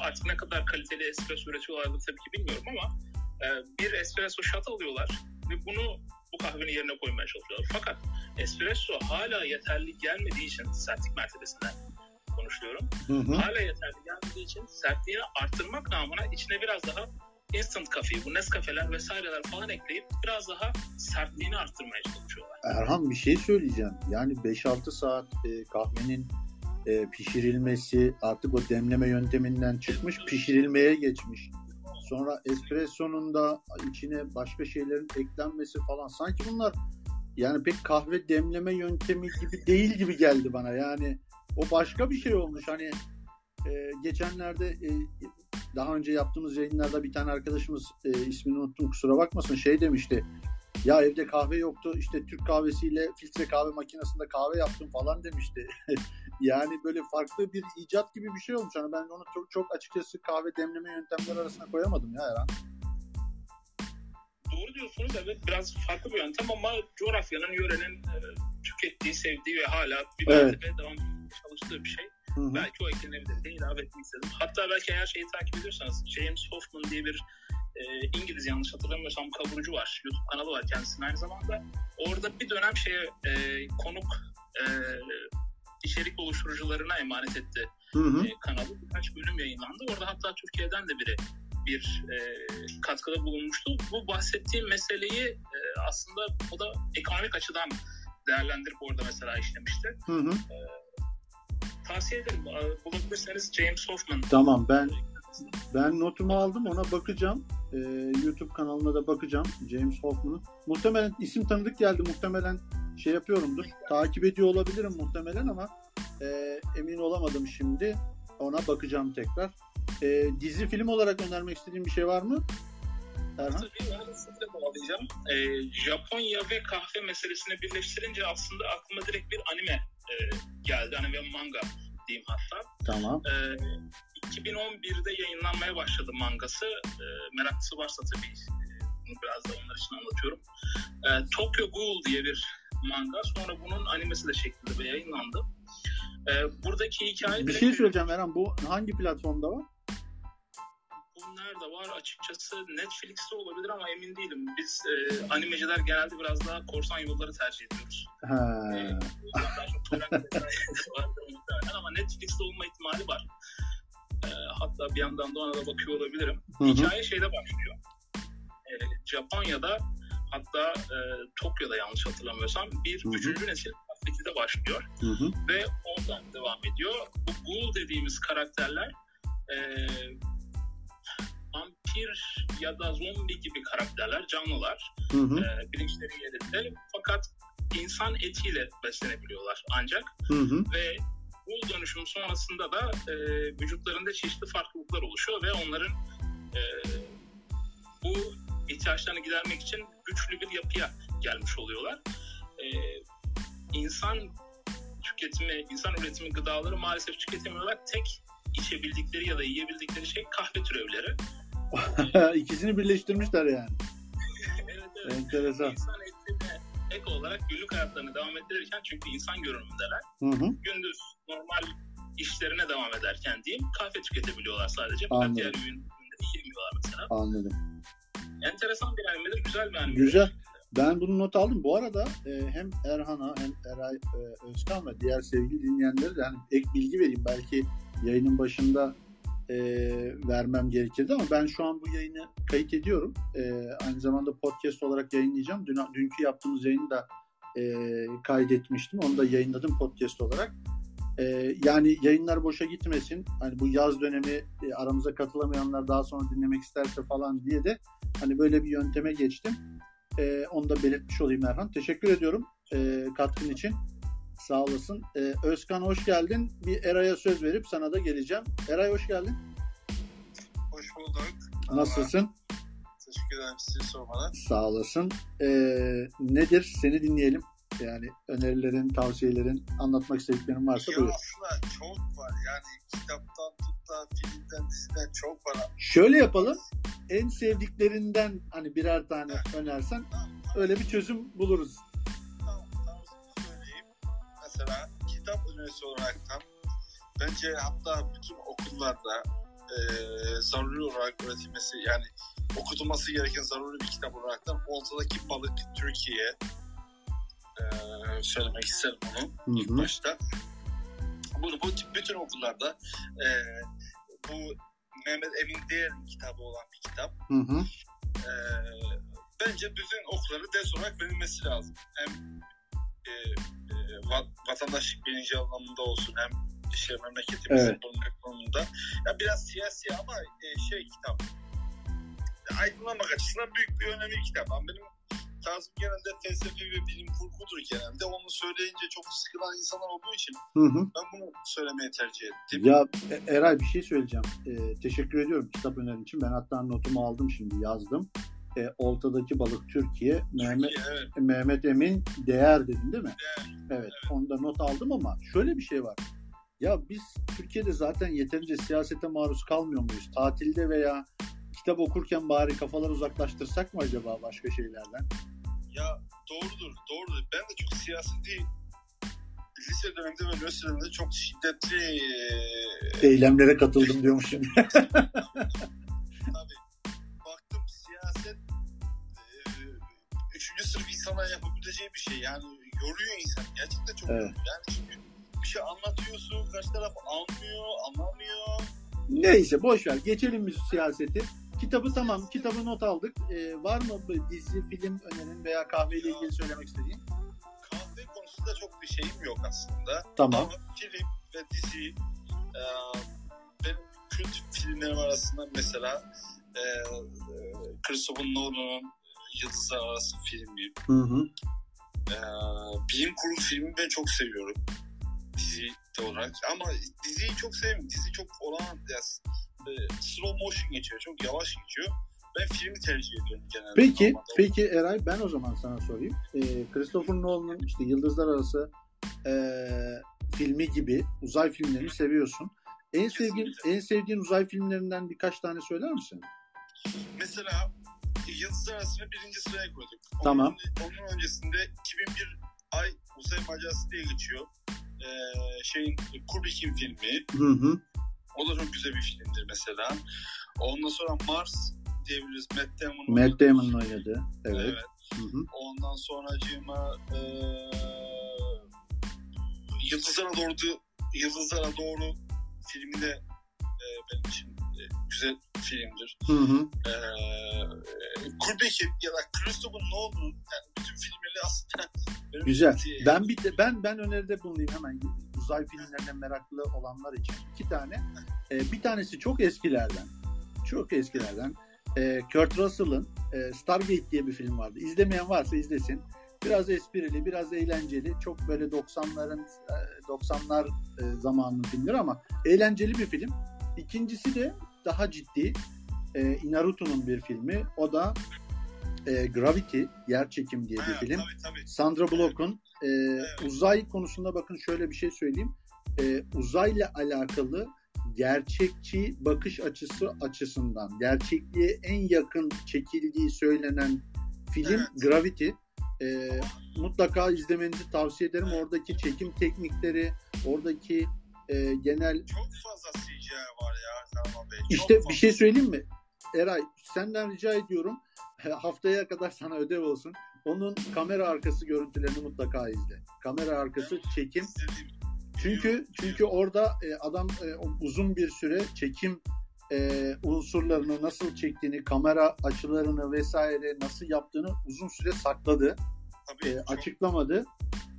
artık ne kadar kaliteli espresso üretiyorlardır tabii ki bilmiyorum ama e, bir espresso shot alıyorlar ve bunu bu kahvenin yerine koymaya çalışıyorlar. Fakat espresso hala yeterli gelmediği için sertlik mertebesinden konuşuyorum. Hı hı. Hala yeterli gelmediği için sertliğini arttırmak namına içine biraz daha instant coffee, bu Nescafe'ler vesaireler falan ekleyip biraz daha sertliğini arttırmaya çalışıyorlar. Erhan bir şey söyleyeceğim. Yani 5-6 saat e, kahvenin e, pişirilmesi artık o demleme yönteminden çıkmış pişirilmeye geçmiş. Sonra espressonun da içine başka şeylerin eklenmesi falan. Sanki bunlar yani pek kahve demleme yöntemi gibi değil gibi geldi bana. Yani o başka bir şey olmuş. Hani e, geçenlerde e, daha önce yaptığımız yayınlarda bir tane arkadaşımız e, ismini unuttum kusura bakmasın şey demişti. Ya evde kahve yoktu işte Türk kahvesiyle filtre kahve makinesinde kahve yaptım falan demişti. yani böyle farklı bir icat gibi bir şey olmuş. Yani ben onu çok, çok açıkçası kahve demleme yöntemleri arasına koyamadım ya Eren. Doğru diyorsunuz evet biraz farklı bir yöntem ama coğrafyanın, yörenin e, tükettiği, sevdiği ve hala bir evet. devam çalıştığı bir şey. Hı-hı. Belki o eklenebilir diye ilave etmek istedim. Hatta belki eğer şeyi takip ediyorsanız James Hoffman diye bir e, İngiliz yanlış hatırlamıyorsam kavurucu var. YouTube kanalı var kendisinin aynı zamanda. Orada bir dönem şeye e, konuk e, içerik oluşturucularına emanet etti E, kanalı. Birkaç bölüm yayınlandı. Orada hatta Türkiye'den de biri bir e, katkıda bulunmuştu. Bu bahsettiğim meseleyi e, aslında o da ekonomik açıdan değerlendirip orada mesela işlemişti. Hı hı. E, tavsiye ederim. Bulabilirseniz James Hoffman. Tamam ben ben notumu aldım ona bakacağım. Ee, YouTube kanalına da bakacağım James Hoffman'ın. Muhtemelen isim tanıdık geldi. Muhtemelen şey yapıyorumdur. Takip ediyor olabilirim muhtemelen ama e, emin olamadım şimdi. Ona bakacağım tekrar. E, dizi film olarak önermek istediğin bir şey var mı? Tabii onu da bağlayacağım. E, Japonya ve kahve meselesini birleştirince aslında aklıma direkt bir anime e, geldi. Anime manga diyeyim hatta. Tamam. E, 2011'de yayınlanmaya başladı mangası. E, meraklısı varsa tabii e, bunu biraz da onlar için anlatıyorum. E, Tokyo Ghoul diye bir manga. Sonra bunun animesi de çekildi ve yayınlandı. E, buradaki hikaye... Bir şey söyleyeceğim Eren. Bu hangi platformda var? Bu nerede var açıkçası Netflix'te olabilir ama emin değilim. Biz e, animeciler genelde biraz daha korsan yolları tercih ediyoruz. Ha. E, ama Netflix'te olma ihtimali var. E, hatta bir yandan da ona da bakıyor olabilirim. Hı-hı. Hikaye şeyde başlıyor. E, Japonya'da hatta e, Tokyo'da yanlış hatırlamıyorsam bir Hı-hı. üçüncü nesil Afrika'da başlıyor. Hı-hı. Ve oradan devam ediyor. Bu Ghoul dediğimiz karakterler e, vampir ya da zombi gibi karakterler, canlılar. Hı hı. E, bilinçleri yerinde. Fakat insan etiyle beslenebiliyorlar ancak. Hı hı. Ve bu dönüşüm sonrasında da e, vücutlarında çeşitli farklılıklar oluşuyor ve onların e, bu ihtiyaçlarını gidermek için güçlü bir yapıya gelmiş oluyorlar. E, insan tüketimi, insan üretimi gıdaları maalesef tüketemiyorlar. Tek içebildikleri ya da yiyebildikleri şey kahve türevleri. İkisini birleştirmişler yani. evet, evet. Enteresan. İnsan etine ek olarak günlük hayatlarını devam ettirirken çünkü insan görünümündeler. Hı hı. Gündüz normal işlerine devam ederken diyeyim kahve tüketebiliyorlar sadece. Fakat diğer ürünleri yiyemiyorlar mesela. Anladım. Enteresan bir animedir, güzel bir animedir. Güzel. Ben bunu not aldım. Bu arada e, hem Erhan'a hem Eray e, Özkan ve diğer sevgili dinleyenlere de yani ek bilgi vereyim. Belki yayının başında e, vermem gerekirdi ama ben şu an bu yayını kayıt ediyorum. E, aynı zamanda podcast olarak yayınlayacağım. Dün, dünkü yaptığımız yayını da e, kaydetmiştim. Onu da yayınladım podcast olarak. E, yani yayınlar boşa gitmesin. Hani bu yaz dönemi e, aramıza katılamayanlar daha sonra dinlemek isterse falan diye de hani böyle bir yönteme geçtim. E, onu da belirtmiş olayım Erhan. Teşekkür ediyorum e, katkın için. Sağ olasın. Ee, Özkan hoş geldin. Bir Eray'a söz verip sana da geleceğim. Eray hoş geldin. Hoş bulduk. Nasılsın? Teşekkür ederim sizi sormadan. Sağ olasın. Ee, nedir? Seni dinleyelim. Yani önerilerin, tavsiyelerin, anlatmak istediklerin varsa ya buyur. Aslında çok var. Yani kitaptan tut da filmden, diziden çok var. Şöyle yapalım. En sevdiklerinden hani birer tane evet. önersen tamam, tamam. öyle bir çözüm buluruz mesela kitap önerisi olaraktan bence hatta bütün okullarda e, zaruri olarak üretilmesi yani okutulması gereken zaruri bir kitap olaraktan Oltadaki Balık Türkiye e, söylemek isterim bunu Hı-hı. ilk başta. Bunu bu bütün okullarda e, bu Mehmet Emin Değer'in kitabı olan bir kitap. Hı hı. E, bence bütün okulları ders olarak verilmesi lazım. Hem e, vatandaşlık bilinci anlamında olsun hem işte memleketimizin evet. bulunmak konumunda. Ya biraz siyasi ama e, şey kitap. Aydınlanmak açısından büyük bir önemli kitap. Ama benim tarzım genelde felsefi ve bilim kurgudur genelde. Onu söyleyince çok sıkılan insanlar olduğu için hı hı. ben bunu söylemeye tercih ettim. Ya e, Eray bir şey söyleyeceğim. Ee, teşekkür ediyorum kitap önerin için. Ben hatta notumu aldım şimdi yazdım. E, Oltadaki Balık Türkiye, Mehmet, Türkiye, evet. Mehmet Emin Değer dedin değil mi? Değer. Evet, onu da not aldım ama şöyle bir şey var. Ya biz Türkiye'de zaten yeterince siyasete maruz kalmıyor muyuz? Tatilde veya kitap okurken bari kafaları uzaklaştırsak mı acaba başka şeylerden? Ya doğrudur, doğrudur. Ben de çok siyaseti lise döneminde ve üniversite döneminde çok şiddetli Eylemlere katıldım diyormuş şimdi. tabii üçüncü sınıf insana yapabileceği bir şey. Yani yoruyor insan. Gerçekten çok Evet. yoruyor. Yani çünkü bir şey anlatıyorsun, karşı taraf anlıyor, anlamıyor. Neyse boş ver. Geçelim biz siyaseti. Kitabı tamam. Kitabı not aldık. Ee, var mı dizi, film önerin veya kahveyle ilgili söylemek istediğin? Kahve konusunda çok bir şeyim yok aslında. Tamam. Ama film ve dizi eee benim kült filmlerim arasında mesela eee Christopher Nolan'ın Yıldızlar Arası filmi, Hı hı. eee bilim kurgu filmi ben çok seviyorum dizi de olarak. Ama diziyi çok sevmiyorum. Dizi çok olan biraz eee, slow motion geçiyor. Çok yavaş geçiyor. Ben filmi tercih ediyorum genelde. Peki, Normalde. peki Eray ben o zaman sana sorayım. Ee, Christopher Nolan'ın işte Yıldızlar Arası ee, filmi gibi uzay filmlerini seviyorsun. En sevdiğin en sevdiğin uzay filmlerinden birkaç tane söyler misin? Mesela Yıldızlar Arası'nı birinci sıraya koyduk. Onun, Tamam. Onun öncesinde 2001 Ay Uzay Macerası diye geçiyor. Ee, şeyin Kubrick'in filmi. Hı hı. O da çok güzel bir filmdir mesela. Ondan sonra Mars diyebiliriz. Matt Damon'un Matt film. oynadığı. Evet. Evet. Hı hı. Ondan sonracığıma eee Yıldızlara doğru Yıldızlara doğru filmi de eee, benim için güzel filmdir. Hı hı. Eee Kubrick'in ya da Christopher Nolan'ın yani bütün filmleri aslında Güzel. Ben bir de, ben ben öneride bulunayım hemen uzay filmlerine meraklı olanlar için. iki tane. Ee, bir tanesi çok eskilerden. Çok eskilerden. Ee, Kurt Russell'ın e, Stargate diye bir film vardı. İzlemeyen varsa izlesin. Biraz esprili, biraz eğlenceli. Çok böyle 90'ların e, 90'lar e, zamanının filmleri ama eğlenceli bir film. İkincisi de daha ciddi. E, Inaruto'nun bir filmi. O da e, Gravity, Yerçekim diye bir ha, film. Tabii tabii. Sandra Bullock'un e, uzay konusunda bakın şöyle bir şey söyleyeyim. E, uzayla alakalı gerçekçi bakış açısı açısından gerçekliğe en yakın çekildiği söylenen film Evet. Gravity. E, mutlaka izlemenizi tavsiye ederim. Oradaki çekim teknikleri, oradaki e, genel Çok fazla CGI var ya Selman Bey. Çok işte fazla. bir şey söyleyeyim mi? Eray senden rica ediyorum haftaya kadar sana ödev olsun. Onun kamera arkası görüntülerini mutlaka izle. Kamera arkası çekim. İzlediğim- Çünkü çünkü orada e, adam e, uzun bir süre çekim e, unsurlarını nasıl çektiğini, kamera açılarını vesaire nasıl yaptığını uzun süre sakladı, tabii, e, çok açıklamadı.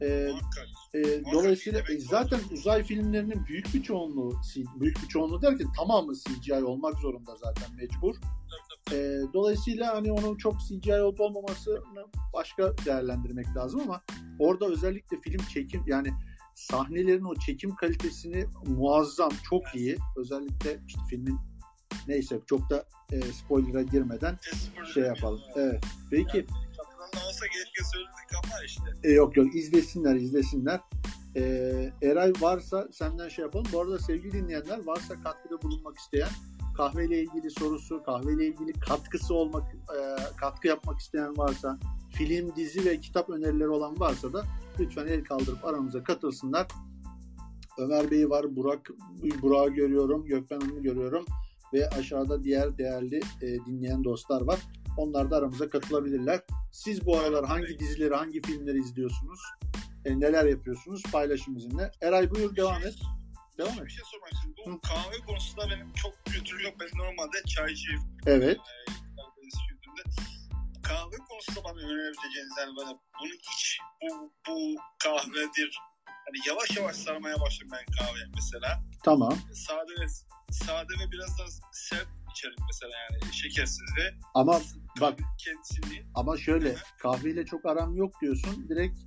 E, muhakkak. E, dolayısıyla e, zaten uzay filmlerinin büyük bir çoğunluğu, büyük bir çoğunluğu derken tamamı CGI olmak zorunda zaten mecbur. E, dolayısıyla hani onun çok CGI olup olmamasını başka değerlendirmek lazım ama orada özellikle film çekim yani sahnelerin o çekim kalitesini muazzam, çok iyi. Özellikle işte filmin neyse çok da e, spoiler'a girmeden şey yapalım. Evet. Peki. Kapıdan olsa keşke söyledik ama işte. E, yok yok izlesinler izlesinler. E, Eray varsa senden şey yapalım. Bu arada sevgili dinleyenler varsa katkıda bulunmak isteyen kahveyle ilgili sorusu, kahveyle ilgili katkısı olmak, e, katkı yapmak isteyen varsa, film, dizi ve kitap önerileri olan varsa da lütfen el kaldırıp aramıza katılsınlar. Ömer Bey var, Burak Burak'ı görüyorum, Gökmen Hanım'ı görüyorum ve aşağıda diğer değerli e, dinleyen dostlar var. Onlar da aramıza katılabilirler. Siz bu aralar hangi dizileri, hangi filmleri izliyorsunuz? E, neler yapıyorsunuz? Paylaşın bizimle. Eray buyur devam et. Devam et. Bir şey sormak istiyorum. Bu kahve konusunda benim çok kültürüm yok. Ben normalde çaycıyım. Evet. Ee. Kahve konusunda bana önerebileceğiniz yani böyle bunu iç, bu, bu kahvedir. Hani yavaş yavaş sarmaya başladım ben kahveye mesela. Tamam. Sade ve sade ve biraz daha sert içerim mesela yani şekersiz ve Ama bak kendisini ama şöyle kahveyle çok aram yok diyorsun. Direkt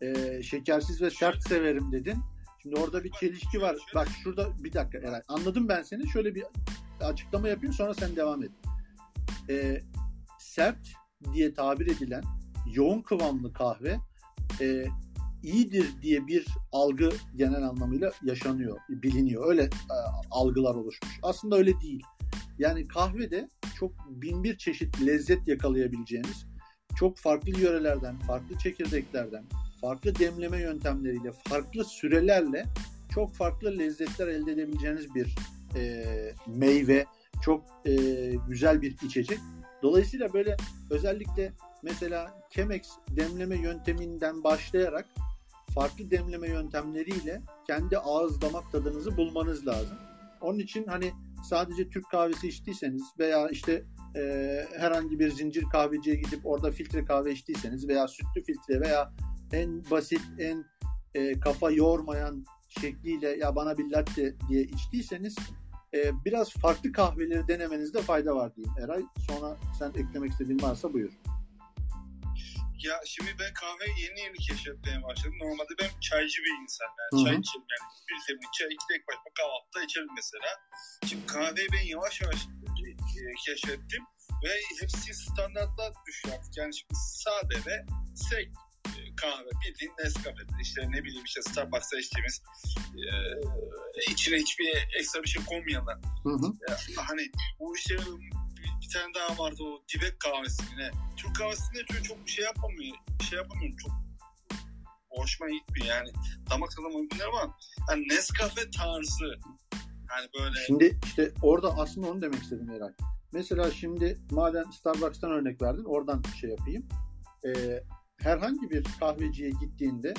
e, şekersiz ve sert severim dedin. Şimdi orada bir çelişki var. Bak şurada bir dakika Eray. Anladım ben seni. Şöyle bir açıklama yapayım sonra sen devam et. E, sert diye tabir edilen yoğun kıvamlı kahve e, iyidir diye bir algı genel anlamıyla yaşanıyor, biliniyor. Öyle e, algılar oluşmuş. Aslında öyle değil. Yani kahvede çok bin bir çeşit lezzet yakalayabileceğiniz, çok farklı yörelerden, farklı çekirdeklerden, farklı demleme yöntemleriyle, farklı sürelerle çok farklı lezzetler elde edebileceğiniz bir e, meyve, çok e, güzel bir içecek. Dolayısıyla böyle özellikle mesela Chemex demleme yönteminden başlayarak farklı demleme yöntemleriyle kendi ağız damak tadınızı bulmanız lazım. Onun için hani sadece Türk kahvesi içtiyseniz veya işte e, herhangi bir zincir kahveciye gidip orada filtre kahve içtiyseniz veya sütlü filtre veya en basit, en e, kafa yormayan şekliyle ya bana bir latte diye içtiyseniz e, biraz farklı kahveleri denemenizde fayda var diyeyim. Eray sonra sen eklemek istediğin varsa buyur. Ya şimdi ben kahve yeni yeni keşfetmeye başladım. Normalde ben çaycı bir insan. Yani çay içerim yani. Bir demlik çay iki tek başıma kahvaltıda içerim mesela. Şimdi kahveyi ben yavaş yavaş e, e, keşfettim. Ve hepsi standartlar düşüyor artık. Yani şimdi sade ve sek e, kahve bildiğin Nescafe'dir. İşte ne bileyim işte Starbucks'ta içtiğimiz e, içine hiçbir ekstra bir şey konmayanlar. Hı hı. Ya, hani bu işte bir, tane daha vardı o dibek kahvesi yine. Türk kahvesinde çok, çok şey yapamıyor. Şey yapamıyorum çok hoşuma gitmiyor yani. Damak tadıma uygun değil ama hani Nescafe tarzı hani böyle Şimdi işte orada aslında onu demek istedim Eray. Mesela şimdi madem Starbucks'tan örnek verdin oradan şey yapayım. Ee, herhangi bir kahveciye gittiğinde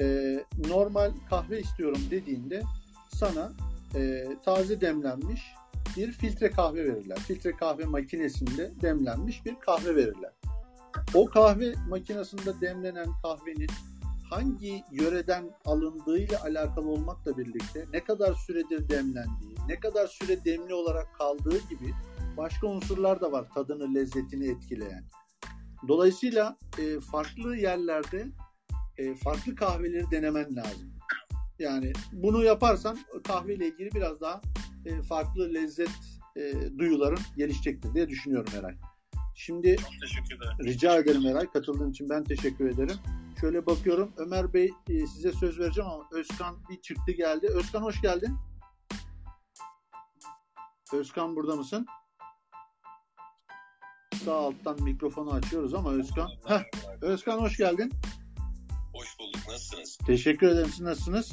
e, normal kahve istiyorum dediğinde sana e, taze demlenmiş bir filtre kahve verirler. Filtre kahve makinesinde demlenmiş bir kahve verirler. O kahve makinesinde demlenen kahvenin hangi yöreden alındığıyla alakalı olmakla birlikte ne kadar süredir demlendiği, ne kadar süre demli olarak kaldığı gibi başka unsurlar da var tadını, lezzetini etkileyen. Dolayısıyla e, farklı yerlerde e, farklı kahveleri denemen lazım. Yani bunu yaparsan kahveyle ilgili biraz daha e, farklı lezzet e, duyuların gelişecektir diye düşünüyorum Eray. Şimdi çok teşekkür ederim. Rica ederim Eray. Katıldığın için ben teşekkür ederim. Şöyle bakıyorum. Ömer Bey e, size söz vereceğim ama Özkan bir çıktı geldi. Özkan hoş geldin. Özkan burada mısın? Sağ alttan mikrofonu açıyoruz ama Özkan. Heh, Özkan hoş geldin. Hoş bulduk. Nasılsınız? Teşekkür ederim. Siz nasılsınız?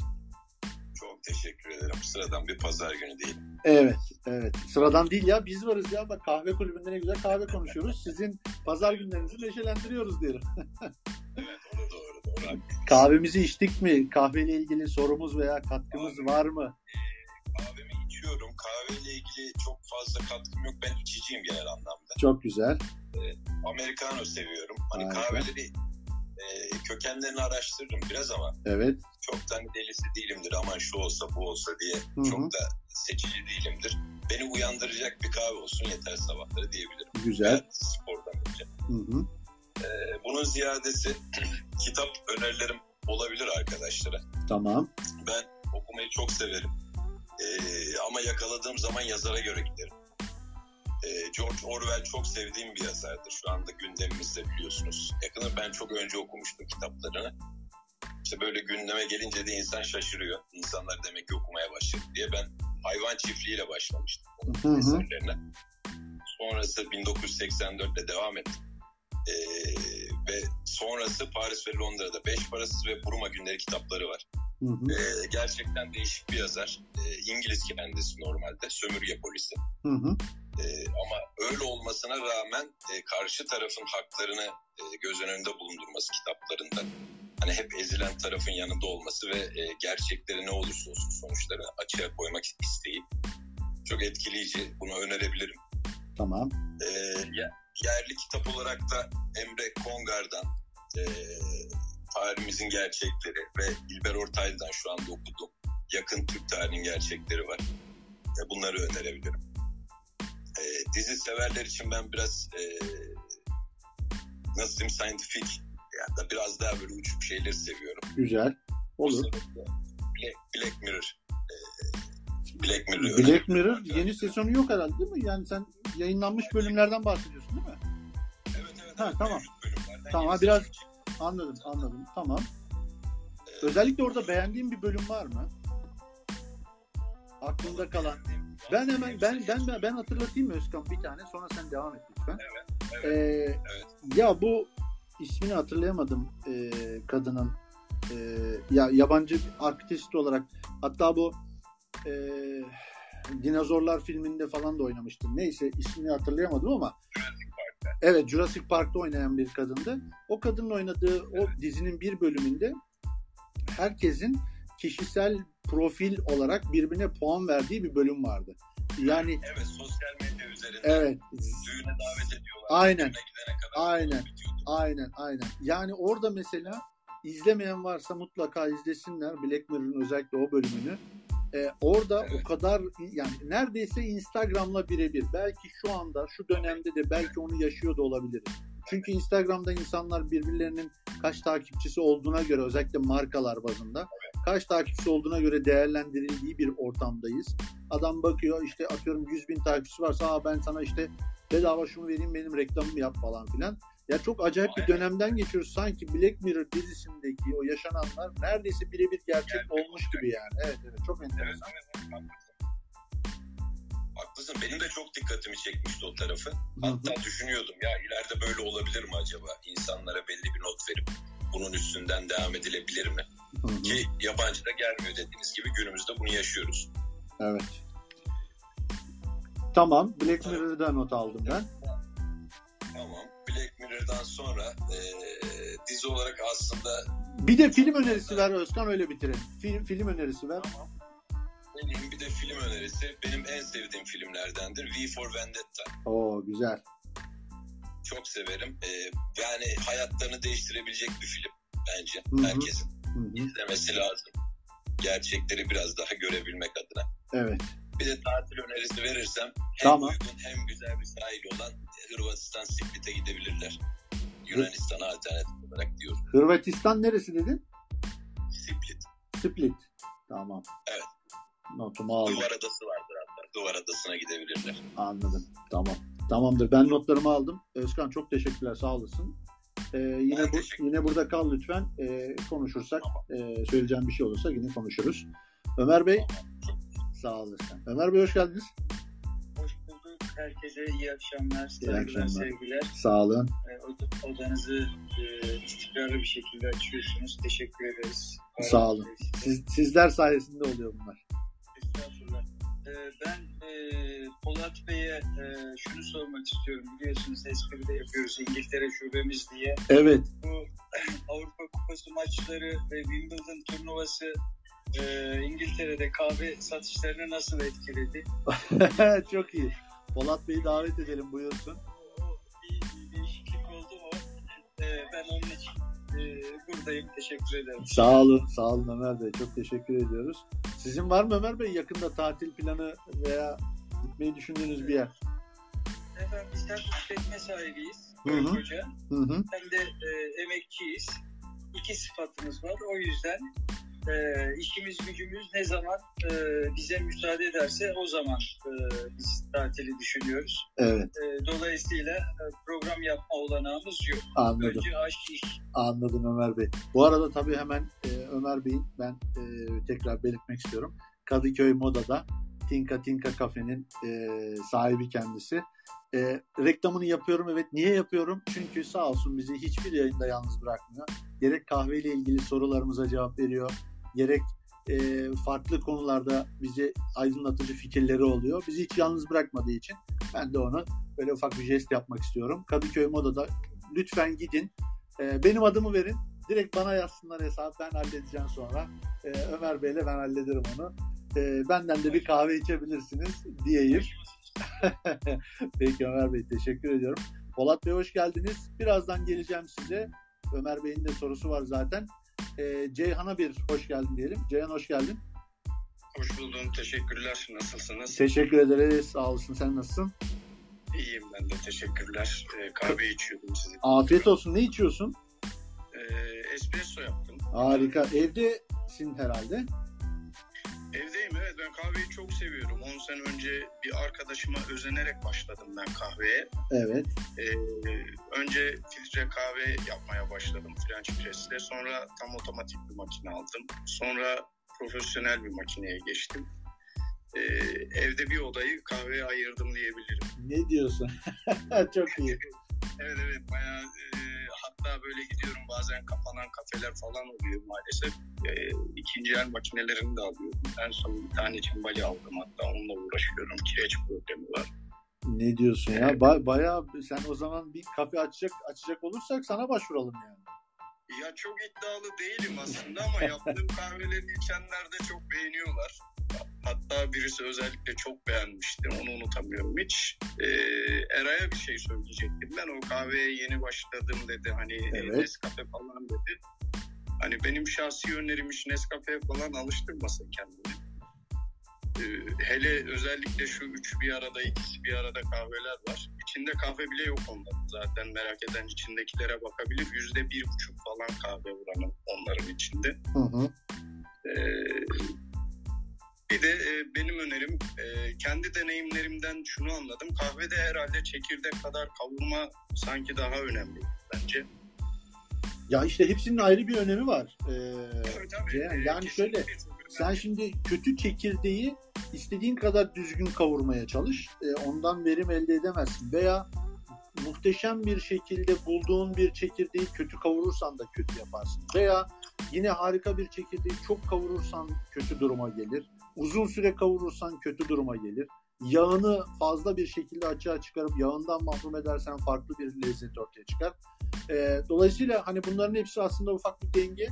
Teşekkür ederim. Sıradan bir pazar günü değil. Evet, evet. Sıradan değil ya. Biz varız ya. Bak kahve kulübünde ne güzel kahve konuşuyoruz. Sizin pazar günlerinizi neşelendiriyoruz diyelim. Evet, o da doğru. doğru. Kahvemizi içtik mi? Kahveyle ilgili sorumuz veya katkımız var mı? Kahvemi içiyorum. Kahveyle ilgili çok fazla katkım yok. Ben içiciyim genel anlamda. Çok güzel. Americano seviyorum. Hani Harika. kahveleri e, kökenlerini araştırırım biraz ama Evet. çok da hani delisi değilimdir. Aman şu olsa bu olsa diye Hı hı. çok da seçici değilimdir. Beni uyandıracak bir kahve olsun yeter sabahları diyebilirim. Güzel. Ben spordan önce. Hı hı. Ee, bunun ziyadesi kitap önerilerim olabilir arkadaşlara. Tamam. Ben okumayı çok severim. Ee, ama yakaladığım zaman yazara göre giderim. Ee, George Orwell çok sevdiğim bir yazardır. Şu anda gündemimizde biliyorsunuz. Yakını ben çok önce okumuştum kitaplarını. İşte böyle gündeme gelince de insan şaşırıyor. İnsanlar demek ki okumaya başladı diye ben hayvan çiftliğiyle başlamıştım Hı hı. eserlerine. Sonrası 1984'te devam ettim. Ee, ve sonrası Paris ve Londra'da Beş Parasız ve Buruma Günleri kitapları var. Hı hı. Ee, gerçekten değişik bir yazar. Ee, İngiliz kendisi normalde. Sömürge polisi. Hı hı. Ee, ama öyle olmasına rağmen e, karşı tarafın haklarını e, göz önünde bulundurması kitaplarında. Hani hep ezilen tarafın yanında olması ve e, gerçekleri ne olursa olsun sonuçları açığa koymak isteği. Çok etkileyici. Bunu önerebilirim. Tamam. Ee, ya- yerli kitap olarak da Emre Kongar'dan e, tarihimizin gerçekleri ve İlber Ortaylı'dan şu anda okudum. Yakın Türk tarihinin gerçekleri var. E, bunları önerebilirim. E, dizi severler için ben biraz e, nasıl diyeyim scientific yani da biraz daha böyle uçuk şeyleri seviyorum. Güzel. Olur. Black, Black Mirror e, Black Mirror'ı Black Mirror yeni sezonu yok herhalde değil mi? Yani sen yayınlanmış bölümlerden bahsediyorsun değil mi? Ha, tamam. mevcut bölümlerden Tamam, yeni biraz-. Anladım anladım. Tamam. Ee, Özellikle orada beğendiğin bir bölüm var mı? Aklında kalan. Ben hemen ben ben ben, ben hatırlatayım mı Özkan bir tane sonra sen devam et lütfen. Evet, Ee, evet. Ya bu ismini hatırlayamadım e, kadının. E, ya yabancı bir artist olarak hatta bu e, Dinozorlar filminde falan da oynamıştı. Neyse ismini hatırlayamadım ama Evet Jurassic Park'ta oynayan bir kadındı. O kadının oynadığı o dizinin bir bölümünde herkesin kişisel profil olarak birbirine puan verdiği bir bölüm vardı. Yani Evet sosyal medya üzerinden evet düğüne davet ediyorlar. Aynen. Aynen. aynen aynen. Yani orada mesela izlemeyen varsa mutlaka izlesinler Black Mirror'ın özellikle o bölümünü. Ee, orada Evet. o kadar yani neredeyse Instagram'la birebir. Belki şu anda şu dönemde de belki onu yaşıyor da olabilir. Çünkü Instagram'da insanlar birbirlerinin kaç takipçisi olduğuna göre özellikle markalar bazında kaç takipçisi olduğuna göre değerlendirildiği bir ortamdayız. Adam bakıyor işte atıyorum 100 bin takipçisi varsa Aa, ben sana işte bedava şunu vereyim benim reklamımı yap falan filan. Ya çok acayip bir dönemden geçiyoruz. Sanki Black Mirror dizisindeki o yaşananlar neredeyse birebir gerçek Gerçek olmuş gibi yani. Evet evet çok enteresan. evet, evet, haklısın. Benim de çok dikkatimi çekmişti o tarafı. Hatta düşünüyordum ya ileride böyle olabilir mi acaba? İnsanlara belli bir not verip bunun üstünden devam edilebilir mi? Hı hı. Ki yabancıda gelmiyor dediğiniz gibi günümüzde bunu yaşıyoruz. Evet. Tamam. Black Mirror'da not aldım ben. Tamam. Black Mirror'dan sonra eee, dizi olarak aslında Bir de film önerisi ver Özkan öyle bitirelim. Film, film önerisi ver. benim bir de film önerisi benim en sevdiğim filmlerdendir. V for Vendetta. Oo güzel. Çok severim. Eee, yani hayatlarını değiştirebilecek bir film bence. Herkesin izlemesi lazım. Gerçekleri biraz daha görebilmek adına. Evet. Bir de tatil önerisi verirsem hem Tamam. uygun hem güzel bir sahil olan Hırvatistan Split'e gidebilirler. Yunanistan'a alternatif olarak diyorum. Hırvatistan neresi dedin? Split. Split. Tamam. Evet. Notumu aldım. Duvar adası vardır hatta. Duvar adasına gidebilirler. Anladım. Tamam. Tamamdır. Ben notlarımı aldım. Özkan çok teşekkürler. Sağ olasın. Ee, yine Ben bu, yine burada kal lütfen. Ee, konuşursak, e, söyleyeceğim bir şey olursa yine konuşuruz. Ömer Bey, sağ olasın. Ömer Bey hoş geldiniz. Hoş bulduk. Herkese iyi akşamlar, İyi saygılar, akşamlar. sevgiler. Sağ olun. Ee, od- Odanızı e, istikrarlı bir şekilde açıyorsunuz. Teşekkür ederiz. Sağ olun. Siz, sizler sayesinde oluyor bunlar. Estağfurullah. Ee, ben e, Polat Bey'e e, şunu sormak istiyorum. Biliyorsunuz espri de yapıyoruz İngiltere şubemiz diye. Evet. Bu Avrupa Kupası maçları ve Wimbledon turnuvası e, İngiltere'de kahve satışlarını nasıl etkiledi? çok iyi. Polat Bey'i davet edelim buyursun. o bir, bir değişiklik oldu mu? Ee, ben onun için e, buradayım. Teşekkür ederim. Sağ olun. Sağ olun Ömer Bey. Çok teşekkür ediyoruz. Sizin var mı Ömer Bey yakında tatil planı veya gitmeyi düşündüğünüz bir yer? Efendim biz hem işletme sahibiyiz. Hı hı. Koca, Hı hı. hem de e, emekçiyiz. İki sıfatımız var. O yüzden e, işimiz gücümüz ne zaman e, bize müsaade ederse o zaman e, biz tatili düşünüyoruz. Evet. E, dolayısıyla e, program yapma olanağımız yok. Anladım. Önce aşk iş. Anladım Ömer Bey. Bu arada tabii hemen e, Ömer Bey'in ben e, tekrar belirtmek istiyorum. Kadıköy Moda'da Tinka Tinka Kafe'nin e, sahibi kendisi. E, reklamını yapıyorum evet. Niye yapıyorum? Çünkü sağ olsun bizi hiçbir yayında yalnız bırakmıyor. Gerek kahveyle ilgili sorularımıza cevap veriyor. Gerek e, farklı konularda bize aydınlatıcı fikirleri oluyor. Bizi hiç yalnız bırakmadığı için ben de onu böyle ufak bir jest yapmak istiyorum. Kadıköy Moda'da lütfen gidin. E, benim adımı verin. Direkt bana yazsınlar hesap. Ben halledeceğim sonra. E, Ömer Bey'le ben hallederim onu. E, benden de bir kahve içebilirsiniz diyeyim. Peki Ömer Bey teşekkür ediyorum. Polat Bey hoş geldiniz. Birazdan geleceğim size. Ömer Bey'in de sorusu var zaten. E, Ceyhan'a bir hoş geldin diyelim. Ceyhan hoş geldin. Hoş buldum. Teşekkürler. Nasılsınız? Teşekkür ederiz. Sağ olasın. Sen nasılsın? İyiyim ben de. Teşekkürler. Ee, kahve içiyordum sizin. Afiyet olsun. Ne içiyorsun? Ee, espresso yaptım. Harika. Evdesin herhalde. Ben kahveyi çok seviyorum. 10 sene önce bir arkadaşıma özenerek başladım ben kahveye. Evet. Ee, önce filtre kahve yapmaya başladım French Press'te. Sonra tam otomatik bir makine aldım. Sonra profesyonel bir makineye geçtim. Ee, evde bir odayı kahveye ayırdım diyebilirim. Ne diyorsun? Çok iyi. Evet evet bayağı e, hatta böyle gidiyorum bazen kapanan kafeler falan oluyor maalesef. E, ikinci el makinelerini de alıyorum. En son bir tane cimbali aldım hatta onunla uğraşıyorum. Kireç problemi var. Ne diyorsun ya? Ba- bayağı sen o zaman bir kafe açacak açacak olursak sana başvuralım yani. Ya çok iddialı değilim aslında ama yaptığım kahveleri içenler de çok beğeniyorlar. Hatta birisi özellikle çok beğenmişti. Onu unutamıyorum hiç. Ee, Eray'a bir şey söyleyecektim. Ben o kahveye yeni başladım dedi. Hani Evet. Nescafe falan dedi. Hani benim şahsi önerim hiç Nescafe'ye falan alıştırmasın kendini. Ee, hele özellikle şu üç bir arada, ikisi bir arada kahveler var. İçinde kahve bile yok onların zaten. Merak eden içindekilere bakabilir. Yüzde bir buçuk falan kahve oranı onların içinde. Hı hı. Ee, bir de e, benim önerim e, kendi deneyimlerimden şunu anladım. Kahvede herhalde çekirdek kadar kavurma sanki daha önemli bence. Ya işte hepsinin ayrı bir önemi var. Ee, Tabii, tabii. Ceyhan, Ee, yani şöyle, sen şimdi kötü çekirdeği istediğin kadar düzgün kavurmaya çalış. Ee, ondan verim elde edemezsin. Veya muhteşem bir şekilde bulduğun bir çekirdeği kötü kavurursan da kötü yaparsın. Veya yine harika bir çekirdeği çok kavurursan kötü duruma gelir. Uzun süre kavurursan kötü duruma gelir. Yağını fazla bir şekilde açığa çıkarıp yağından mahrum edersen farklı bir lezzet ortaya çıkar. Ee, dolayısıyla hani bunların hepsi aslında ufak bir denge.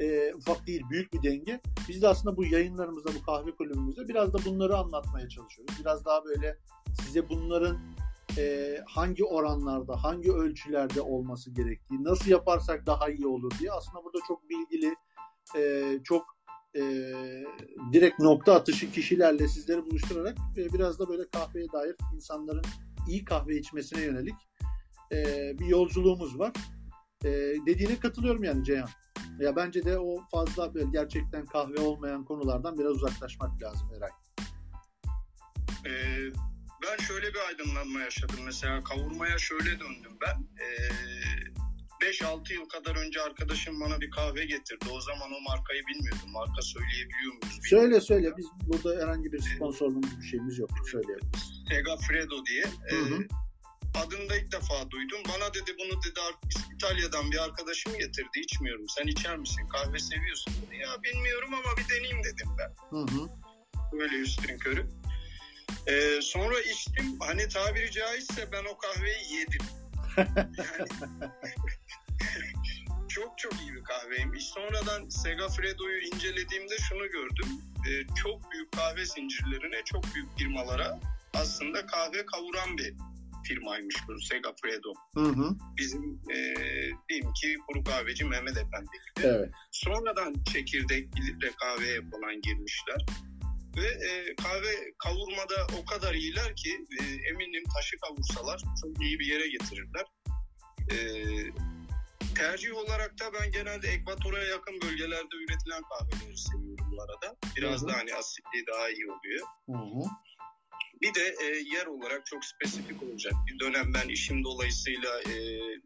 Ee, ufak değil büyük bir denge. Biz de aslında bu yayınlarımızda bu kahve kulübümüzde biraz da bunları anlatmaya çalışıyoruz. Biraz daha böyle size bunların e, hangi oranlarda, hangi ölçülerde olması gerektiği, nasıl yaparsak daha iyi olur diye aslında burada çok bilgili, e, çok e, direkt nokta atışı kişilerle sizleri buluşturarak e, biraz da böyle kahveye dair insanların iyi kahve içmesine yönelik e, bir yolculuğumuz var. E, dediğine katılıyorum yani Ceyhan. Ya bence de o fazla böyle gerçekten kahve olmayan konulardan biraz uzaklaşmak lazım Eray. Ee, ben şöyle bir aydınlanma yaşadım. Mesela kavurmaya şöyle döndüm ben. Ee, 5-6 yıl kadar önce arkadaşım bana bir kahve getirdi. O zaman o markayı bilmiyordum. Marka söyleyebiliyor muyuz? Söyle söyle biz burada herhangi bir sponsorluğumuz bir şeyimiz yok. Söyleyelim. Segafredo diye. Hı hı. Ee, adını da ilk defa duydum. Bana dedi bunu dedi İtalya'dan bir arkadaşım getirdi. İçmiyorum. Sen içer misin? Kahve seviyorsun. Dedi. Ya bilmiyorum ama bir deneyeyim dedim ben. Hı hı. Böyle üstün körü. Ee, sonra içtim. Hani tabiri caizse ben o kahveyi yedim. Çok çok iyi bir kahveymiş. Sonradan Segafredo'yu incelediğimde şunu gördüm. Ee, çok büyük kahve zincirlerine, çok büyük firmalara aslında kahve kavuran bir firmaymış bu Segafredo. Hı hı. Bizim e, diyeyim ki kuru kahveci Mehmet Efendi. Evet. Sonradan çekirdekli kahveye falan girmişler. Ve e, kahve kavurmada o kadar iyiler ki e, eminim taşı kavursalar çok iyi bir yere getirirler. E, tercih olarak da ben genelde ekvatora yakın bölgelerde üretilen kahveleri seviyorum bu arada. Biraz Hı hı. da hani asitliği daha iyi oluyor. Hı hı. Bir de e, yer olarak çok spesifik olacak. Bir dönem ben işim dolayısıyla e,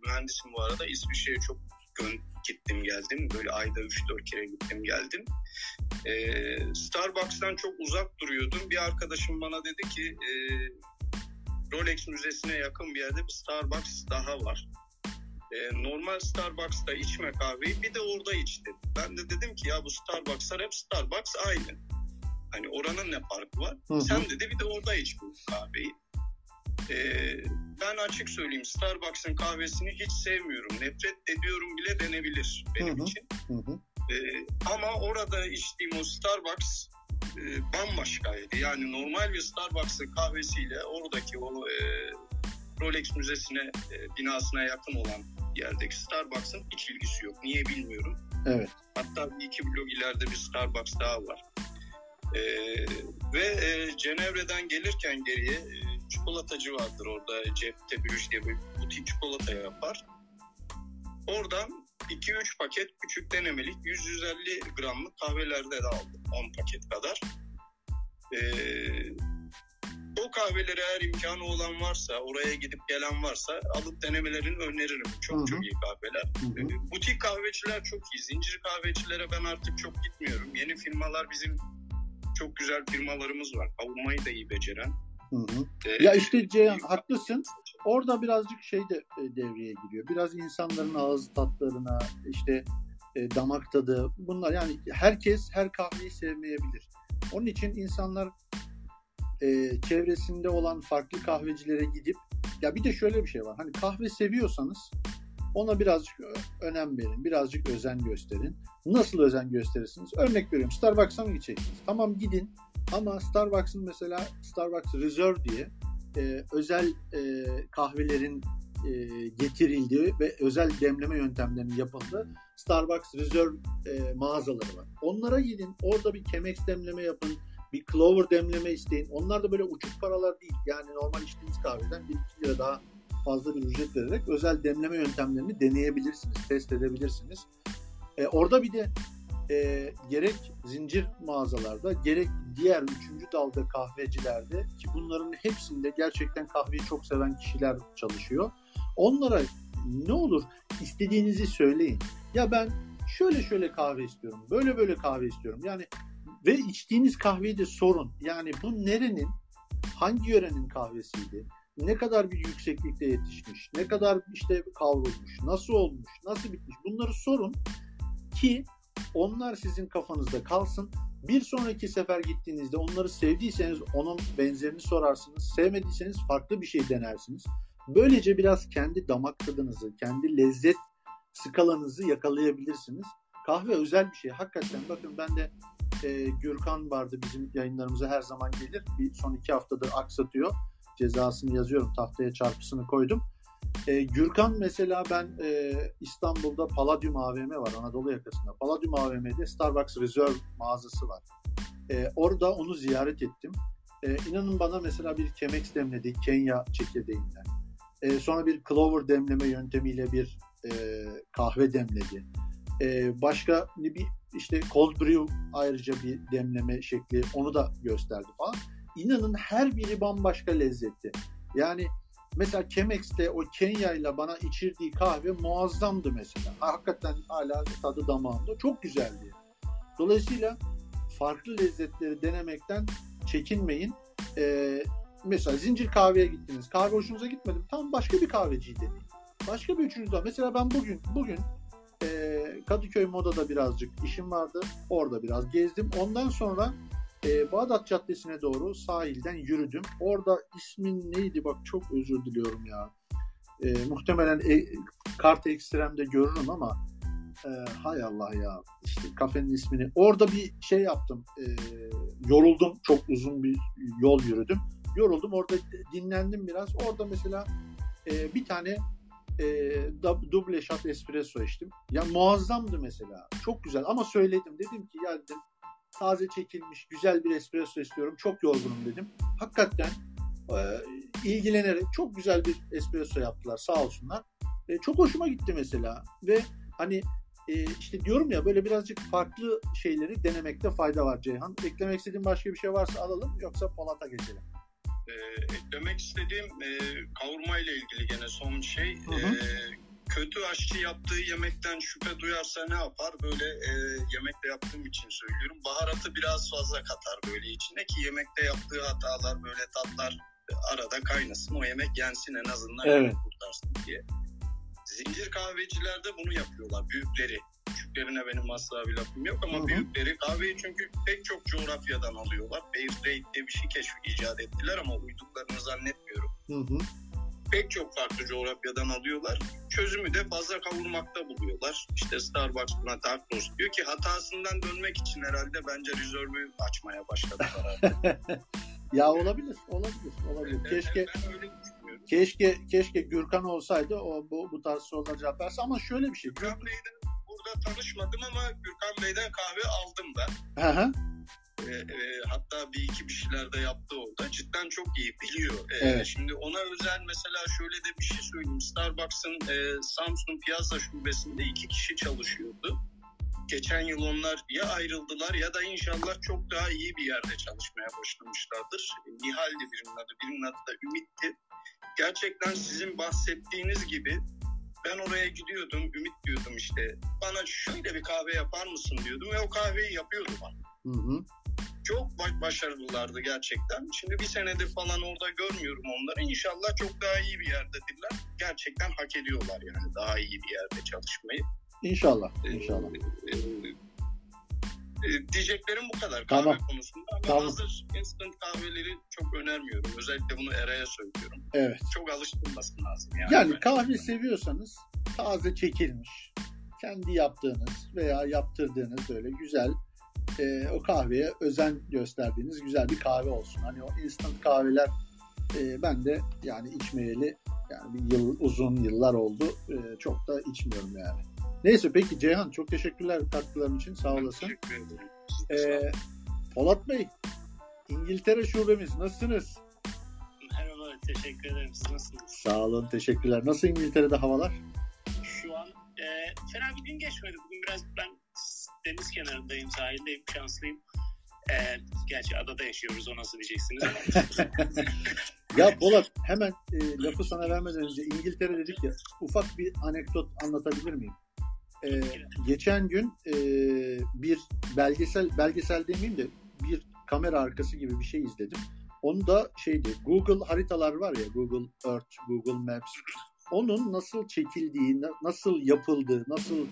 mühendisim bu arada. İsviçre'ye çok gön- gittim geldim. Böyle ayda 3-4 kere gittim geldim. E, Starbucks'tan çok uzak duruyordum. Bir arkadaşım bana dedi ki e, Rolex Müzesi'ne yakın bir yerde bir Starbucks daha var. E, normal Starbucks'ta içme kahveyi bir de orada iç dedi. Ben de dedim ki ya bu Starbucks'lar hep Starbucks aynı. Hani oranın ne farkı var? Hı hı. Sen dedi bir de orada iç bu kahveyi. Ee, ben açık söyleyeyim Starbucks'ın kahvesini hiç sevmiyorum. Nefret ediyorum bile denebilir benim Hı hı. için. Hı hı. Ee, ama orada içtiğim o Starbucks e, bambaşkaydı. Yani normal bir Starbucks'ın kahvesiyle oradaki o e, Rolex Müzesi'ne e, binasına yakın olan yerdeki Starbucks'ın hiç ilgisi yok. Niye bilmiyorum. Evet. Hatta bir iki blok ileride bir Starbucks daha var. Ee, ve e, Cenevre'den gelirken geriye e, çikolatacı vardır orada. Cepte Brüş diye bir butik çikolata yapar. Oradan 2-3 paket küçük denemelik 100-150 gramlık kahvelerde de aldım. 10 paket kadar. E, o kahveleri eğer imkanı olan varsa, oraya gidip gelen varsa alıp denemelerini öneririm. Çok Hı hı. çok iyi kahveler. Hı hı. E, Butik kahveciler çok iyi. Zincir kahvecilere ben artık çok gitmiyorum. Yeni firmalar bizim çok güzel firmalarımız var. Kavurmayı da iyi beceren. Hı hı. E, Ya işte Ceyhan haklısın. Orada birazcık şey de e, devreye giriyor. Biraz insanların ağız tatlarına, işte e, damak tadı bunlar yani herkes her kahveyi sevmeyebilir. Onun için insanlar e, çevresinde olan farklı kahvecilere gidip ya bir de şöyle bir şey var. Hani kahve seviyorsanız ona birazcık ö- önem verin. Birazcık özen gösterin. Nasıl özen gösterirsiniz? Örnek veriyorum. Starbucks'a mı gideceksiniz? Tamam gidin ama Starbucks'ın mesela Starbucks Reserve diye e, özel e, kahvelerin e, getirildiği ve özel demleme yöntemlerinin yapıldığı Starbucks Reserve e, mağazaları var. Onlara gidin. Orada bir Chemex demleme yapın. Bir Clover demleme isteyin. Onlar da böyle uçuk paralar değil. Yani normal içtiğiniz kahveden 1-2 lira daha fazla bir ücret vererek özel demleme yöntemlerini deneyebilirsiniz. Test edebilirsiniz. E, orada bir de e, gerek zincir mağazalarda gerek diğer üçüncü dalga kahvecilerde ki bunların hepsinde gerçekten kahveyi çok seven kişiler çalışıyor. Onlara ne olur istediğinizi söyleyin. Ya ben şöyle şöyle kahve istiyorum. Böyle böyle kahve istiyorum. Yani ve içtiğiniz kahveyi de sorun. Yani bu nerenin hangi yörenin kahvesiydi? Ne kadar bir yükseklikte yetişmiş? Ne kadar işte kavrulmuş? Nasıl olmuş? Nasıl bitmiş? Bunları sorun ki onlar sizin kafanızda kalsın. Bir sonraki sefer gittiğinizde onları sevdiyseniz onun benzerini sorarsınız. Sevmediyseniz farklı bir şey denersiniz. Böylece biraz kendi damak tadınızı, kendi lezzet skalanızı yakalayabilirsiniz. Kahve özel bir şey. Hakikaten bakın ben de e, Gürkan vardı bizim yayınlarımıza her zaman gelir. Bir son iki haftadır aksatıyor. Cezasını yazıyorum. Tahtaya çarpısını koydum. E, Gürkan mesela ben e, İstanbul'da Palladium AVM var Anadolu yakasında. Palladium AVM'de Starbucks Reserve mağazası var. E, orada onu ziyaret ettim. E, inanın bana mesela bir Chemex demledi Kenya çekirdeğinden. E, sonra bir Clover demleme yöntemiyle bir e, kahve demledi. E, başka bir işte cold brew ayrıca bir demleme şekli onu da gösterdi falan. İnanın her biri bambaşka lezzetli. Yani mesela Chemex'te o Kenya ile bana içirdiği kahve muazzamdı mesela. Hakikaten hala tadı damağımda. Çok güzeldi. Dolayısıyla farklı lezzetleri denemekten çekinmeyin. Ee, mesela zincir kahveye gittiniz. Kahve hoşunuza gitmedi mi? Tam başka bir kahveciyi deneyin. Başka bir üçüncü daha. Mesela ben bugün bugün e, Kadıköy Moda'da birazcık işim vardı. Orada biraz gezdim. Ondan sonra e, Bağdat Caddesi'ne doğru sahilden yürüdüm. Orada ismin neydi bak çok özür diliyorum ya. E, muhtemelen e, kart ekstremde görürüm ama e, hay Allah ya işte kafenin ismini. Orada bir şey yaptım. E, yoruldum. Çok uzun bir yol yürüdüm. Yoruldum. Orada dinlendim biraz. Orada mesela e, bir tane e, dub- duble shot espresso içtim. Ya muazzamdı mesela. Çok güzel ama söyledim. Dedim ki ya dedim taze çekilmiş güzel bir espresso istiyorum. Çok yorgunum dedim. Hakikaten e, ilgilenerek çok güzel bir espresso yaptılar sağ olsunlar. E, çok hoşuma gitti mesela ve hani e, işte diyorum ya böyle birazcık farklı şeyleri denemekte fayda var Ceyhan. Eklemek istediğin başka bir şey varsa alalım yoksa Polat'a geçelim. Ee, eklemek istediğim e, kavurma ile ilgili gene son şey. Hı hı. E, kötü aşçı yaptığı yemekten şüphe duyarsa ne yapar? Böyle e, yemekte yaptığım için söylüyorum. Baharatı biraz fazla katar böyle içine ki yemekte yaptığı hatalar böyle tatlar arada kaynasın. O yemek yensin en azından Evet. kurtarsın diye. Zincir kahvecilerde bunu yapıyorlar. Büyükleri. Küçüklerine benim asla bir lafım yok ama Hı hı. büyükleri kahveyi çünkü pek çok coğrafyadan alıyorlar. Trade diye bir şey keşfi icat ettiler ama uyduklarını zannetmiyorum. Hı hı. Pek çok farklı coğrafyadan alıyorlar. Çözümü de fazla kavurmakta buluyorlar. İşte Starbucks buna Tarkos diyor ki hatasından dönmek için herhalde bence rezervü açmaya başladılar. artık. Ya olabilir, olabilir, olabilir. Keşke Ben öyle düşünüyorum. keşke keşke Gürkan olsaydı o bu, bu tarz soruları cevap verse ama şöyle bir şey. Gürkan Bey'den burada tanışmadım ama Gürkan Bey'den kahve aldım ben. Hı hı. E, e, hatta bir iki bir şeyler de yaptı orada. Cidden çok iyi biliyor. E, Evet. Şimdi ona özel mesela şöyle de bir şey söyleyeyim. Starbucks'ın e, Samsun Piazza şubesinde iki kişi çalışıyordu. geçen yıl onlar ya ayrıldılar ya da inşallah çok daha iyi bir yerde çalışmaya başlamışlardır. Nihal'di birinin adı, birinin adı da Ümit'ti. Gerçekten sizin bahsettiğiniz gibi ben oraya gidiyordum, Ümit diyordum işte. Bana şöyle bir kahve yapar mısın diyordum ve o kahveyi yapıyordu bana. Hı hı. Çok ba- başarılılardı gerçekten. Şimdi bir senedir falan orada görmüyorum onları. İnşallah çok daha iyi bir yerdedirler. Gerçekten hak ediyorlar yani daha iyi bir yerde çalışmayı. İnşallah. Ee, İnşallah. e, e, diyeceklerim bu kadar Tamam. kahve konusunda. Ama Tamam. hazır instant kahveleri çok önermiyorum. Özellikle bunu Eray'a söylüyorum. Evet. Çok alıştırmasın lazım yani. Yani kahve seviyorsanız taze çekilmiş, kendi yaptığınız veya yaptırdığınız böyle güzel e, o kahveye özen gösterdiğiniz güzel bir kahve olsun. Hani o instant kahveler e, ben de yani içmeyeli yani bir yıl uzun yıllar oldu. E, çok da içmiyorum yani. Neyse peki Ceyhan çok teşekkürler katkıların için sağ olasın. Teşekkür ederim. E, Polat Bey İngiltere şubemiz nasılsınız? Merhaba, teşekkür ederim. Siz nasılsınız? Sağ olun teşekkürler. Nasıl İngiltere'de havalar? Şu an e, fena bir gün geçmedi. Bugün biraz ben deniz kenarındayım, sahildeyim, şanslıyım. E, gerçi adada yaşıyoruz, o nasıl diyeceksiniz. Ya Polat hemen e, lafı sana vermeden önce İngiltere dedik ya ufak bir anekdot anlatabilir miyim? E, geçen gün e, bir belgesel belgesel demeyeyim de bir kamera arkası gibi bir şey izledim. Onu da şeydi Google haritalar var ya Google Earth, Google Maps. Onun nasıl çekildiği, na- nasıl yapıldığı, nasıl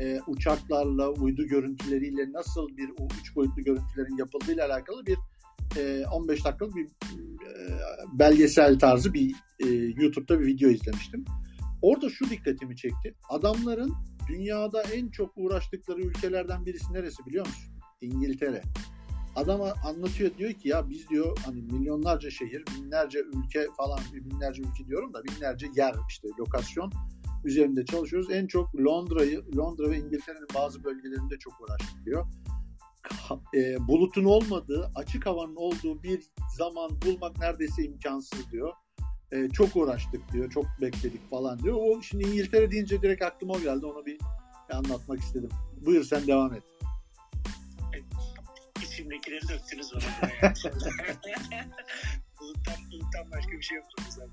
e, uçaklarla, uydu görüntüleriyle nasıl bir o üç boyutlu görüntülerin yapıldığıyla alakalı bir e, 15 dakikalık bir e, belgesel tarzı bir e, YouTube'da bir video izlemiştim. Orada şu dikkatimi çekti. Adamların dünyada en çok uğraştıkları ülkelerden birisi neresi biliyor musun? İngiltere. Adama anlatıyor diyor ki ya biz diyor hani milyonlarca şehir, binlerce ülke falan binlerce ülke diyorum da binlerce yer işte lokasyon üzerinde çalışıyoruz. En çok Londra'yı, Londra ve İngiltere'nin bazı bölgelerinde çok uğraştık diyor. Ka- e, bulutun olmadığı, açık havanın olduğu bir zaman bulmak neredeyse imkansız diyor. E, çok uğraştık diyor, çok bekledik falan diyor. O şimdi İngiltere deyince direkt aklıma o geldi. Onu bir anlatmak istedim. Buyur sen devam et. İçimdekileri döktünüz bana. buluttan, buluttan başka bir şey yoktu zaten.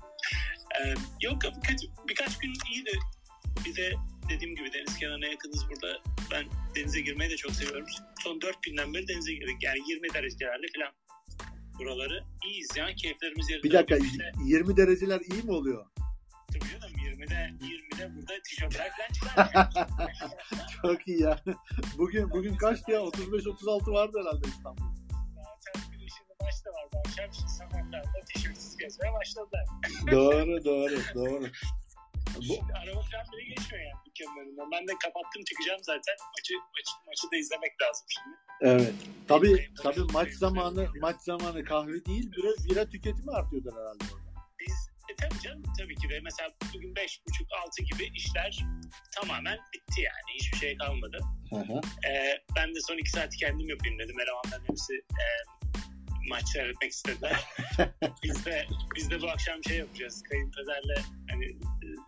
E, yok, birkaç, birkaç gün iyiydi. Bir de dediğim gibi deniz kenarına yakınız burada. Ben denize girmeyi de çok seviyorum. Son 4 günden beri denize girdik. Yani 20 derecelerle falan buraları. iyiyiz ya. Keyiflerimiz yerinde. Bir dakika işte- 20 dereceler iyi mi oluyor? Tabii canım 20'de 20'de burada tişörtler falan çıkar. Çok iyi ya. Bugün bugün kaçtı ya? 35-36 vardı herhalde İstanbul. Maç da var. Bu akşam şimdi sabahlarda tişörtsüz gezmeye başladılar. doğru doğru doğru. Bu, Şimdi araba falan bile geçmiyor yani dükkanın önünden. Ben de kapattım çıkacağım zaten. Maçı, maçı, maçı da izlemek lazım şimdi. evet. Tabii tabii maç zamanı maç zamanı kahve değil biraz bira tüketimi artıyordur herhalde orada. Biz e, tabii canım tabii ki de mesela bugün 5.30-6 gibi işler tamamen bitti yani. Hiçbir şey kalmadı. Hı hı. Ee, ben de son 2 saati kendim yapayım dedim. Elemanların hepsi e, maç seyretmek istediler. biz de biz de bu akşam şey yapacağız. Kayınpederle hani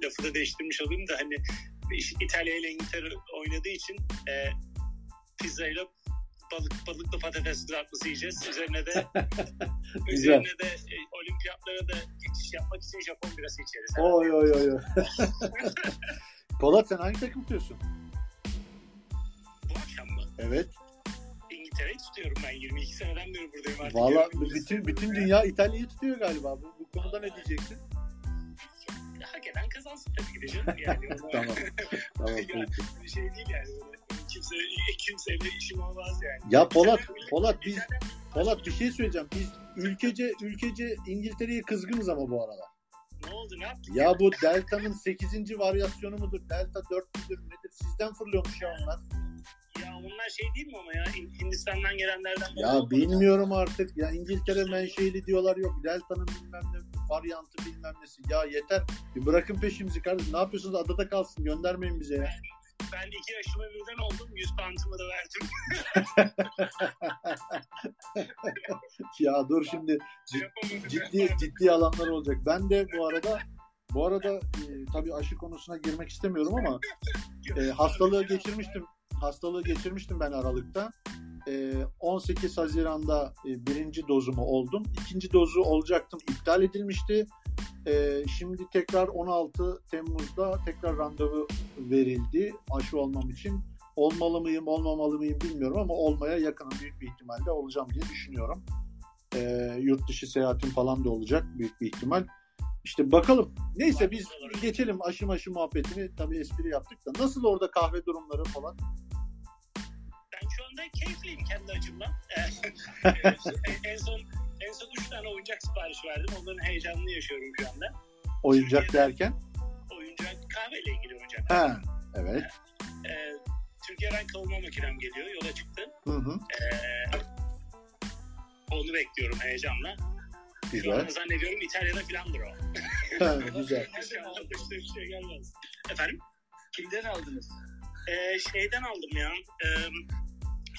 lafı da değiştirmiş olayım da hani İtalya ile İngiltere oynadığı için e, pizza ile balık balıklı patates kızartması yiyeceğiz. Üzerine de üzerine de e, olimpiyatlara da geçiş yapmak için Japon birası içeriz. Oy oy oy. oy. Polat sen hangi takım tutuyorsun? Bu akşam mı? Evet. İngiltere'yi tutuyorum ben. 22 seneden beri buradayım artık. Valla bütün bütün dünya İtalya'yı tutuyor galiba. Bu, bu konuda ne diyeceksin? hak eden kazansın tabii ki de canım. Yani Tamam. Tamam Ya, şey değil yani. Kimse, kimseyle işim olmaz yani. Ya Polat, Polat biz Polat bir şey söyleyeceğim. Biz ülkece ülkece İngiltere'ye kızgınız ama bu aralar. Ne oldu ne yaptık? Ya bu Delta'nın 8. varyasyonu mudur? Delta 4 müdür nedir? Sizden fırlıyormuş ya onlar. Ya onlar şey değil mi ama ya Hindistan'dan gelenlerden Ya bilmiyorum artık. Ya İngiltere menşeili diyorlar yok. Delta'nın bilmem ne varyantı bilmem nesi. Ya yeter. Bir bırakın peşimizi kardeşim. Ne yapıyorsunuz? Adada kalsın. Göndermeyin bize ya. Ben iki yaşıma birden oldum. 100 pantımı da verdim. Ya dur şimdi Şey yapamadım. ciddi ciddi alanlar olacak. Ben de bu arada bu arada e, tabii aşı konusuna girmek istemiyorum ama e, hastalığı geçirmiştim hastalığı geçirmiştim ben Aralık'ta. E, 18 Haziran'da e, birinci dozumu oldum. İkinci dozu olacaktım. iptal edilmişti. E, şimdi tekrar 16 Temmuz'da tekrar randevu verildi aşı olmam için. Olmalı mıyım, olmamalı mıyım bilmiyorum ama olmaya yakınım. Büyük bir ihtimalle olacağım diye düşünüyorum. E, yurt dışı seyahatim falan da olacak büyük bir ihtimal. İşte bakalım. Neyse biz geçelim aşı maşı muhabbetini. Tabii espri yaptık da. Nasıl orada kahve durumları falan? Şu anda keyifliyim kendi açımdan. en son en son 3 tane oyuncak sipariş verdim. Onların heyecanını yaşıyorum şu anda. Oyuncak Türkiye'de- derken? Oyuncak kahveyle ilgili oyuncak. Ha, evet. Ee, Türkiye'den kavurma makinem geliyor. Yola çıktı. Hı hı. Ee, onu bekliyorum heyecanla. Şu Güzel. an zannediyorum İtalya'da filandır o. Ha, güzel. Şu başka bir şey gelmez. Efendim? Kimden aldınız? Ee, şeyden aldım ya. Ee,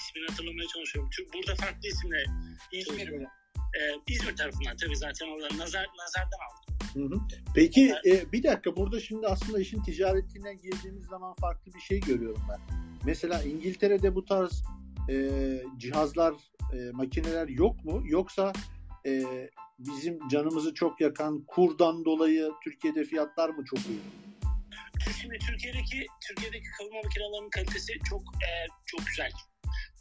ismini hatırlamaya çalışıyorum. Türk, burada farklı isimle İzmir mi? Ee, İzmir tarafından tabii zaten orada nazar, nazardan aldım. Hı hı. Peki e, bir dakika burada şimdi aslında işin ticaretine girdiğimiz zaman farklı bir şey görüyorum ben. Mesela İngiltere'de bu tarz e, cihazlar, e, makineler yok mu? Yoksa e, bizim canımızı çok yakan kurdan dolayı Türkiye'de fiyatlar mı çok iyi? Şimdi Türkiye'deki Türkiye'deki kavurma makinelerinin kalitesi çok e, çok güzel.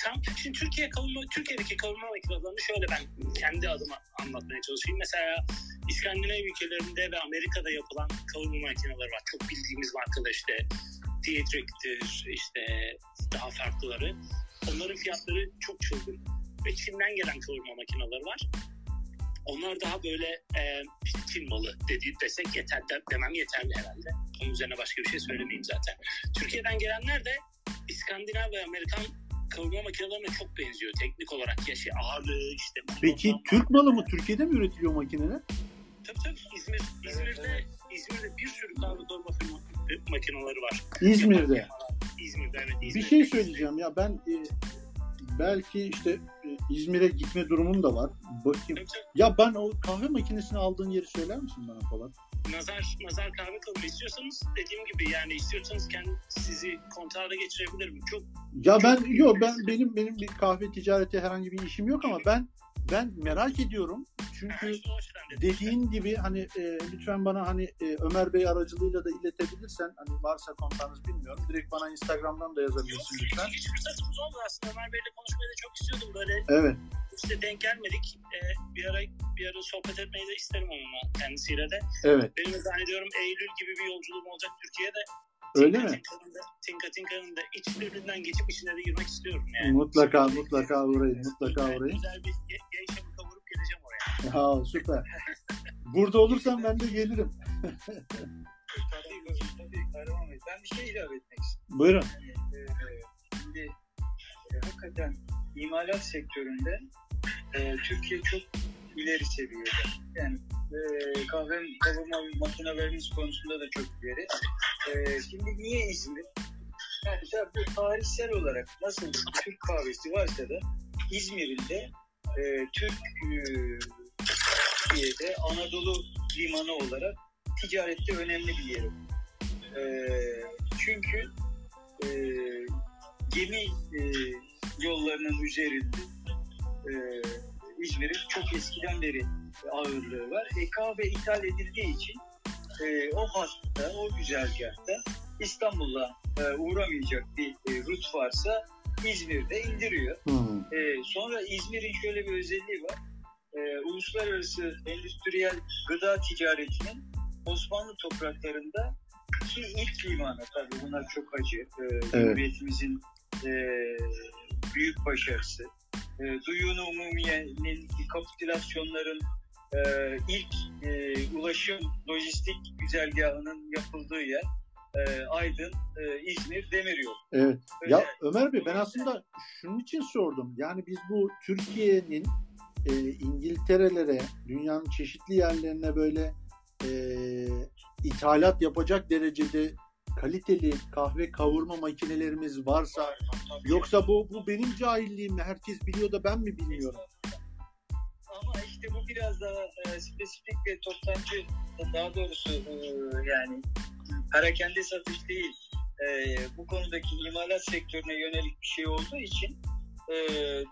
Tam şimdi Türkiye kavurma Türkiye'deki kavurma makinelerini şöyle ben kendi adıma anlatmaya çalışayım. Mesela İskandinav ülkelerinde ve Amerika'da yapılan kavurma makineleri var. Çok bildiğimiz markalar işte Dietrich'tir işte daha farklıları. Onların fiyatları çok çılgın. Ve Çin'den gelen kavurma makineleri var. Onlar daha böyle e, işte Çin malı dedi, desek yeter de- demem yeterli herhalde. Onun üzerine başka bir şey söylemeyeyim zaten. Türkiye'den gelenler de İskandinav ve Amerikan kavurma makinelerine çok benziyor teknik olarak. Ya şey ağırlığı işte. Peki Türk malı mı? Türkiye'de mi üretiliyor makineler? Tabii tabii İzmir, İzmir'de, İzmir'de bir sürü kahve kavurma firma- makineleri var. İzmir'de. İzmir'de evet. Bir İzmir'de. şey söyleyeceğim ya ben e, belki işte e, İzmir'e gitme durumum da var. Bakayım. Tabii, tabii. Ya ben o kahve makinesini aldığın yeri söyler misin bana falan? Nazar nazar kahve kavurma istiyorsanız dediğim gibi yani istiyorsanız kendi sizi kontağa da geçirebilirim. Çok Ya ben yok ben benim benim bir kahve ticareti herhangi bir işim yok ama ben ben merak ediyorum. Çünkü dediğin gibi hani e, lütfen bana hani e, Ömer Bey aracılığıyla da iletebilirsen hani varsa kontağınız bilmiyorum. Direkt bana Instagram'dan da Yok, yazabilirsin lütfen. hiç fırsatımız olmadı aslında. Ömer Bey'le konuşmayı da çok istiyordum. Böyle Evet. işte denk gelmedik. Ee, bir ara bir ara sohbet etmeyi de isterim onunla kendisiyle de. Evet. Benim de zannediyorum Eylül gibi bir yolculuğum olacak Türkiye'de. Öyle Tinka mi? Tinka'nın da, Tinka Tinka'nın da iç türünden geçip içine de girmek istiyorum yani. Mutlaka mutlaka uğrayın. Mutlaka uğrayın. Güzel bir gençimi kavurup geleceğim oraya. Ha, süper. Burada olursam ben de gelirim. Tabii, tabii Kahraman Bey. Ben bir şey ilave etmek istiyorum. Buyurun. Yani, e, şimdi e, hakikaten imalat sektöründe e, Türkiye çok ileri seviyede. Yani e, kahve kavurma makinelerimiz konusunda da çok ileri. E, şimdi niye İzmir? Yani bu tarihsel olarak nasıl Türk kahvesi varsa da İzmir'in de e, Türk e, Türkiye'de Anadolu limanı olarak ticarette önemli bir yeri. E, çünkü e, gemi e, yollarının üzerinde e, İzmir'in çok eskiden beri ağırlığı var. E, kahve ithal edildiği için e, o hatta, o güzergahta İstanbul'a e, uğramayacak bir e, rut varsa İzmir'de indiriyor. Hmm. E, sonra İzmir'in şöyle bir özelliği var. E, uluslararası endüstriyel gıda ticaretinin Osmanlı topraklarında ki ilk limanı tabii bunlar çok acı. E, Cumhuriyetimizin e, büyük başarısı. E, Duyunu Umumiye'nin kapitülasyonların e, ilk e, ulaşım lojistik güzergahının yapıldığı yer e, Aydın, e, İzmir, Demiryolu. Evet. Ya Özel. Ömer Bey ben aslında şunun için sordum. Yani biz bu Türkiye'nin e, İngiltere'lere, dünyanın çeşitli yerlerine böyle e, ithalat yapacak derecede kaliteli kahve kavurma makinelerimiz varsa yoksa bu bu benim cahilliğim mi? Herkes biliyor da ben mi bilmiyorum? Ama işte bu biraz daha e, spesifik ve toptancı daha doğrusu e, yani perakende satış değil. e, bu konudaki imalat sektörüne yönelik bir şey olduğu için e,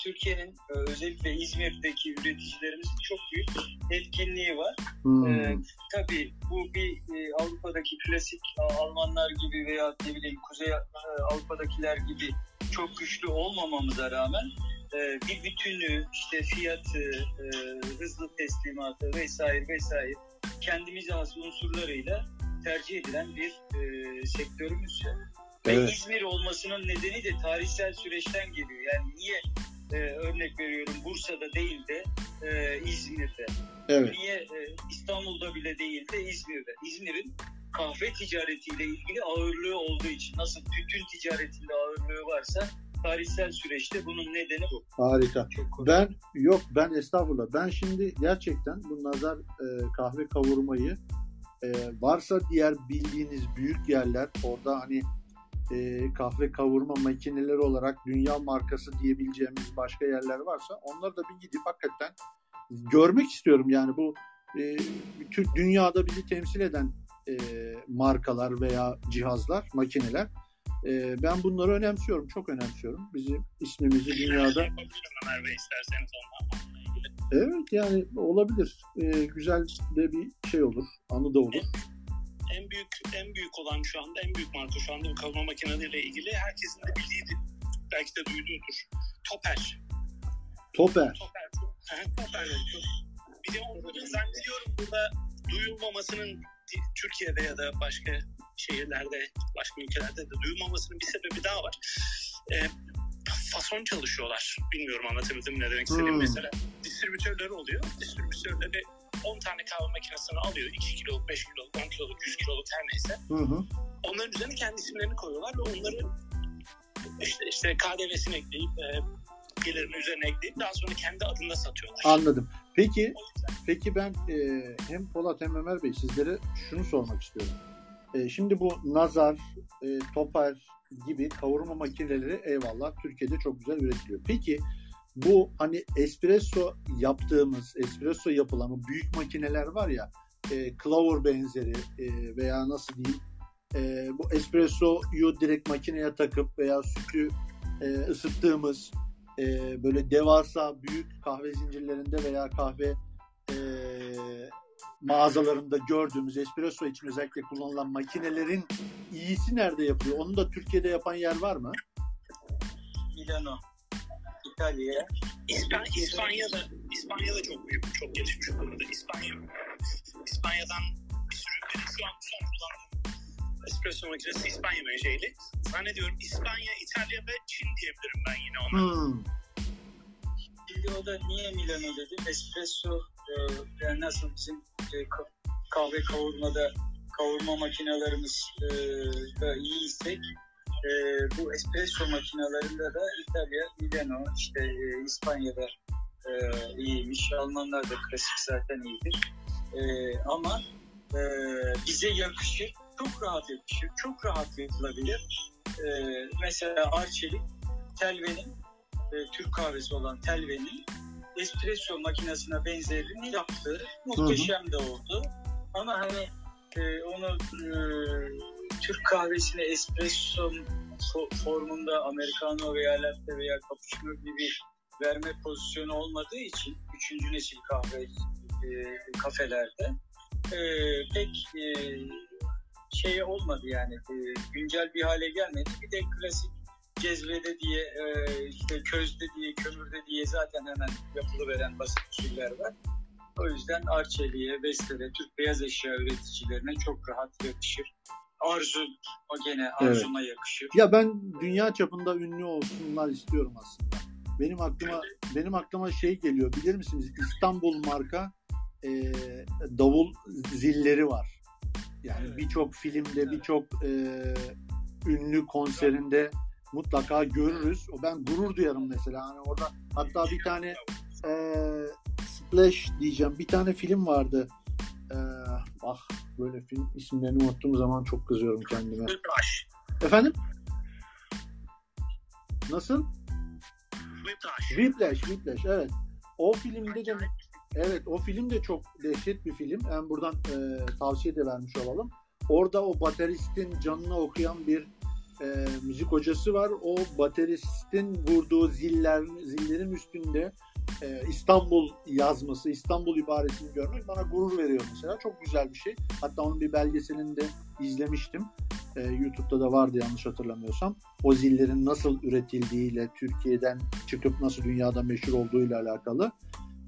Türkiye'nin e, özellikle İzmir'deki üreticilerimizin çok büyük etkinliği var. Hmm. Ee, tabii bu bir e, Avrupa'daki klasik e, Almanlar gibi veya ne bileyim Kuzey e, Avrupa'dakiler gibi çok güçlü olmamamıza rağmen e, bir bütünü, işte fiyatı, e, hızlı teslimatı vesaire vesaire kendimize has unsurlarıyla tercih edilen bir e, sektörümüz. ya. Ve Evet. İzmir olmasının nedeni de tarihsel süreçten geliyor. Yani niye e, örnek veriyorum Bursa'da değil de e, İzmir'de? Evet. Niye e, İstanbul'da bile değil de İzmir'de? İzmir'in kahve ticaretiyle ilgili ağırlığı olduğu için nasıl tütün ticaretinde ağırlığı varsa tarihsel süreçte bunun nedeni bu. Harika. Çok. Ben yok ben estağfurullah. Ben şimdi gerçekten bu nazar e, kahve kavurmayı e, varsa diğer bildiğiniz büyük yerler orada hani e, kahve kavurma makineleri olarak dünya markası diyebileceğimiz başka yerler varsa onları da bir gidip hakikaten görmek istiyorum. Yani bu e, Türk dünyada bizi temsil eden e, markalar veya cihazlar, makineler. E, ben bunları önemsiyorum, çok önemsiyorum. Bizim ismimizi dünyada isterseniz ondan. Evet yani olabilir. Ee, güzel de bir şey olur. Anı da olur. En büyük en büyük olan şu anda en büyük marka şu anda bu kavurma makineleriyle ilgili herkesin de bildiği belki de duyduğudur. Toper. Toper. Toper. Toper. Bir de onları zannediyorum burada duyulmamasının Türkiye'de ya da başka şehirlerde, başka ülkelerde de duyulmamasının bir sebebi daha var. Ee, fason çalışıyorlar. Bilmiyorum anlatabildim ne demek istediğim. Hmm. Mesela distribütörleri oluyor. Distribütörleri 10 tane kahve makinesini alıyor. 2 kiloluk, 5 kiloluk, 10 kiloluk, 100 kiloluk her neyse. Hı hı. Onların üzerine kendi isimlerini koyuyorlar ve onları işte, işte KDV'sini ekleyip e, gelirini üzerine ekleyip daha sonra kendi adında satıyorlar. Anladım. Peki peki ben e, hem Polat hem Ömer Bey sizlere şunu sormak istiyorum. E, şimdi bu Nazar, e, Toper gibi kavurma makineleri eyvallah Türkiye'de çok güzel üretiliyor. Peki bu hani espresso yaptığımız, espresso yapılan büyük makineler var ya, e, Clover benzeri e, veya nasıl diyeyim, e, bu espressoyu direkt makineye takıp veya sütü e, ısıttığımız e, böyle devasa büyük kahve zincirlerinde veya kahve e, mağazalarında gördüğümüz espresso için özellikle kullanılan makinelerin iyisi nerede yapıyor? Onu da Türkiye'de yapan yer var mı? Milano, İtalya. İspan, İspanya'da İspanya'da çok büyük, çok gelişmiş bu konuda. İspanya, İspanya'dan bir sürü benim şu an son kullandığım espresso makinesi İspanya menşeili. Zannediyorum İspanya, İtalya ve Çin diyebilirim ben yine ona. Hmm. Şimdi o da niye Milano dedim? Espresso e, yani nasıl bizim e, ka- kahve kavurmada kavurma makinelerimiz e, da iyiysek e, bu espresso makinelerinde de İtalya, Milano, işte e, İspanya'da e, iyiymiş. Almanlar da klasik zaten iyidir. E, ama e, bize yakışır. Çok rahat yakışır. Çok rahat yapılabilir. E, mesela Arçelik Telve'nin e, Türk kahvesi olan Telve'nin espresso makinesine benzerini yaptı. Muhteşem de oldu. Ama hani e, onu e, Türk kahvesine espresso fo- formunda Americano veya latte veya cappuccino gibi verme pozisyonu olmadığı için üçüncü nesil kahve e, kafelerde e, pek e, şey olmadı yani e, güncel bir hale gelmedi. Bir de klasik cezvede diye e, işte közde diye kömürde diye zaten hemen yapılıveren basit usuller var. O yüzden Arçelik'e, Vestel'e, Türk beyaz eşya üreticilerine çok rahat yakışır. Arzu o gene arzuma yakışır. Ya ben dünya çapında ünlü olsunlar istiyorum aslında. Benim aklıma benim aklıma şey geliyor bilir misiniz? İstanbul marka e, davul zilleri var. Yani Evet. birçok filmde, Evet. birçok e, ünlü konserinde mutlaka görürüz. O ben gurur duyarım mesela. Hani orada hatta bir tane e, Splash diyeceğim. Bir tane film vardı. E, ah böyle film isimlerini unuttuğum zaman çok kızıyorum kendime. Whiplash. Efendim? Nasıl? Whiplash. Whiplash, Whiplash evet. O filmde de evet o film de çok dehşet bir film. Hem buradan e, tavsiye de vermiş olalım. Orada o bateristin canını okuyan bir e, müzik hocası var. O bateristin vurduğu ziller, zillerin üstünde e, İstanbul yazması, İstanbul ibaresini görmek bana gurur veriyor mesela. Çok güzel bir şey. Hatta onun bir belgeselini de izlemiştim. E, YouTube'da da vardı yanlış hatırlamıyorsam. O zillerin nasıl üretildiğiyle, Türkiye'den çıkıp nasıl dünyada meşhur olduğuyla alakalı.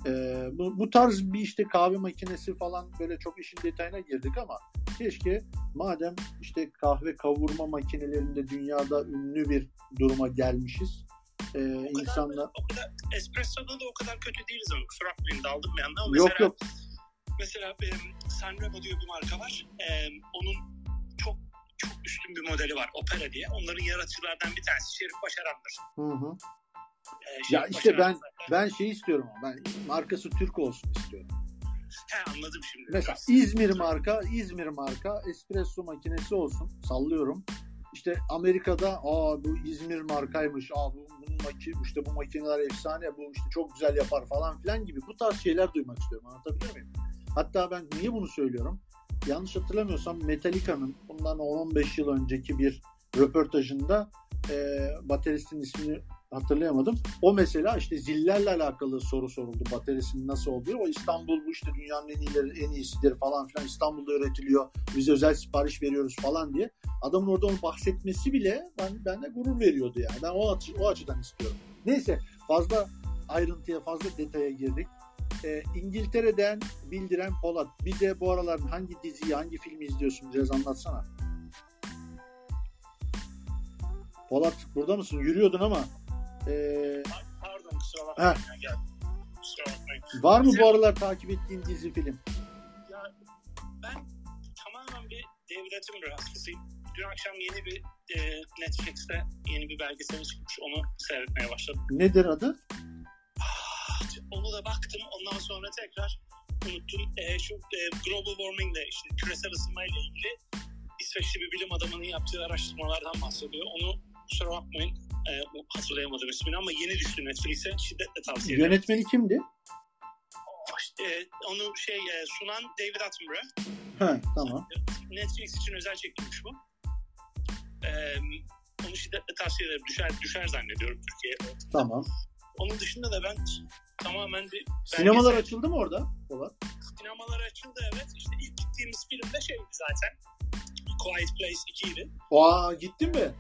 E, bu, bu tarz bir işte kahve makinesi falan böyle çok işin detayına girdik ama keşke madem işte kahve kavurma makinelerinde dünyada ünlü bir duruma gelmişiz. E, O kadar, insanlar o kadar espresso'da da o kadar kötü değiliz ama kusura bakmayın daldım bir anda ama yok mesela, yok mesela Sanremo diyor bir marka var. Ee, onun çok çok üstün bir modeli var Opera diye. Onların yaratıcılardan bir tanesi Şerif Başaran'dır. Hı hı. Ee, Şerif Ya işte ben ben şey istiyorum ama ben markası Türk olsun istiyorum. He, anladım şimdi. Mesela biraz. İzmir marka, İzmir marka espresso makinesi olsun. Sallıyorum. İşte Amerika'da aa bu İzmir markaymış. Aa bu bunun maki, işte bu makineler efsane. Bu işte çok güzel yapar falan filan gibi bu tarz şeyler duymak istiyorum. Anlatabiliyor muyum? Hatta ben niye bunu söylüyorum? Yanlış hatırlamıyorsam Metallica'nın bundan 10-15 yıl önceki bir röportajında e, bateristin ismini hatırlayamadım. O mesela işte zillerle alakalı soru soruldu. Baterisinin nasıl olduğu. O İstanbul bu işte dünyanın en iyileri, en iyisidir falan filan. İstanbul'da üretiliyor. Biz özel sipariş veriyoruz falan diye. Adamın orada onu bahsetmesi bile ben bende gurur veriyordu yani. Ben o, açı, o açıdan istiyorum. Neyse fazla ayrıntıya, fazla detaya girdik. Ee, İngiltere'den bildiren Polat. Bir de bu aralar hangi diziyi, hangi filmi izliyorsun? Biraz anlatsana. Polat burada mısın? Yürüyordun ama. Ee, Pardon kusura bakmayın. Heh. Ya, gel. Kusura bakmayın. var mı bu aralar takip ettiğin dizi film? Ya ben tamamen bir Attenborough hastasıyım. Dün akşam yeni bir e, Netflix'te yeni bir belgesel çıkmış. Onu seyretmeye başladım. Nedir adı? Ah, Onu da baktım. Ondan sonra tekrar unuttum. E, şu e, global warming ile işte küresel ısınma ile ilgili İsveçli bir bilim adamının yaptığı araştırmalardan bahsediyor. Onu kusura bakmayın e, hatırlayamadım ismini ama yeni düştü Netflix'e. Şiddetle tavsiye ederim. Yönetmeni kimdi? E, onu şey e, sunan David Attenborough. Ha, tamam. Netflix için özel çekilmiş bu. Ee, onu şiddetle tavsiye ederim. Düşer, düşer zannediyorum Türkiye'ye. Tamam. Onun dışında da ben tamamen bir Sinemalar belgesel- açıldı mı orada? Polat? sinemalar açıldı evet. İşte ilk gittiğimiz film de şeydi zaten. Quiet Place 2 idi. Aa gittin mi?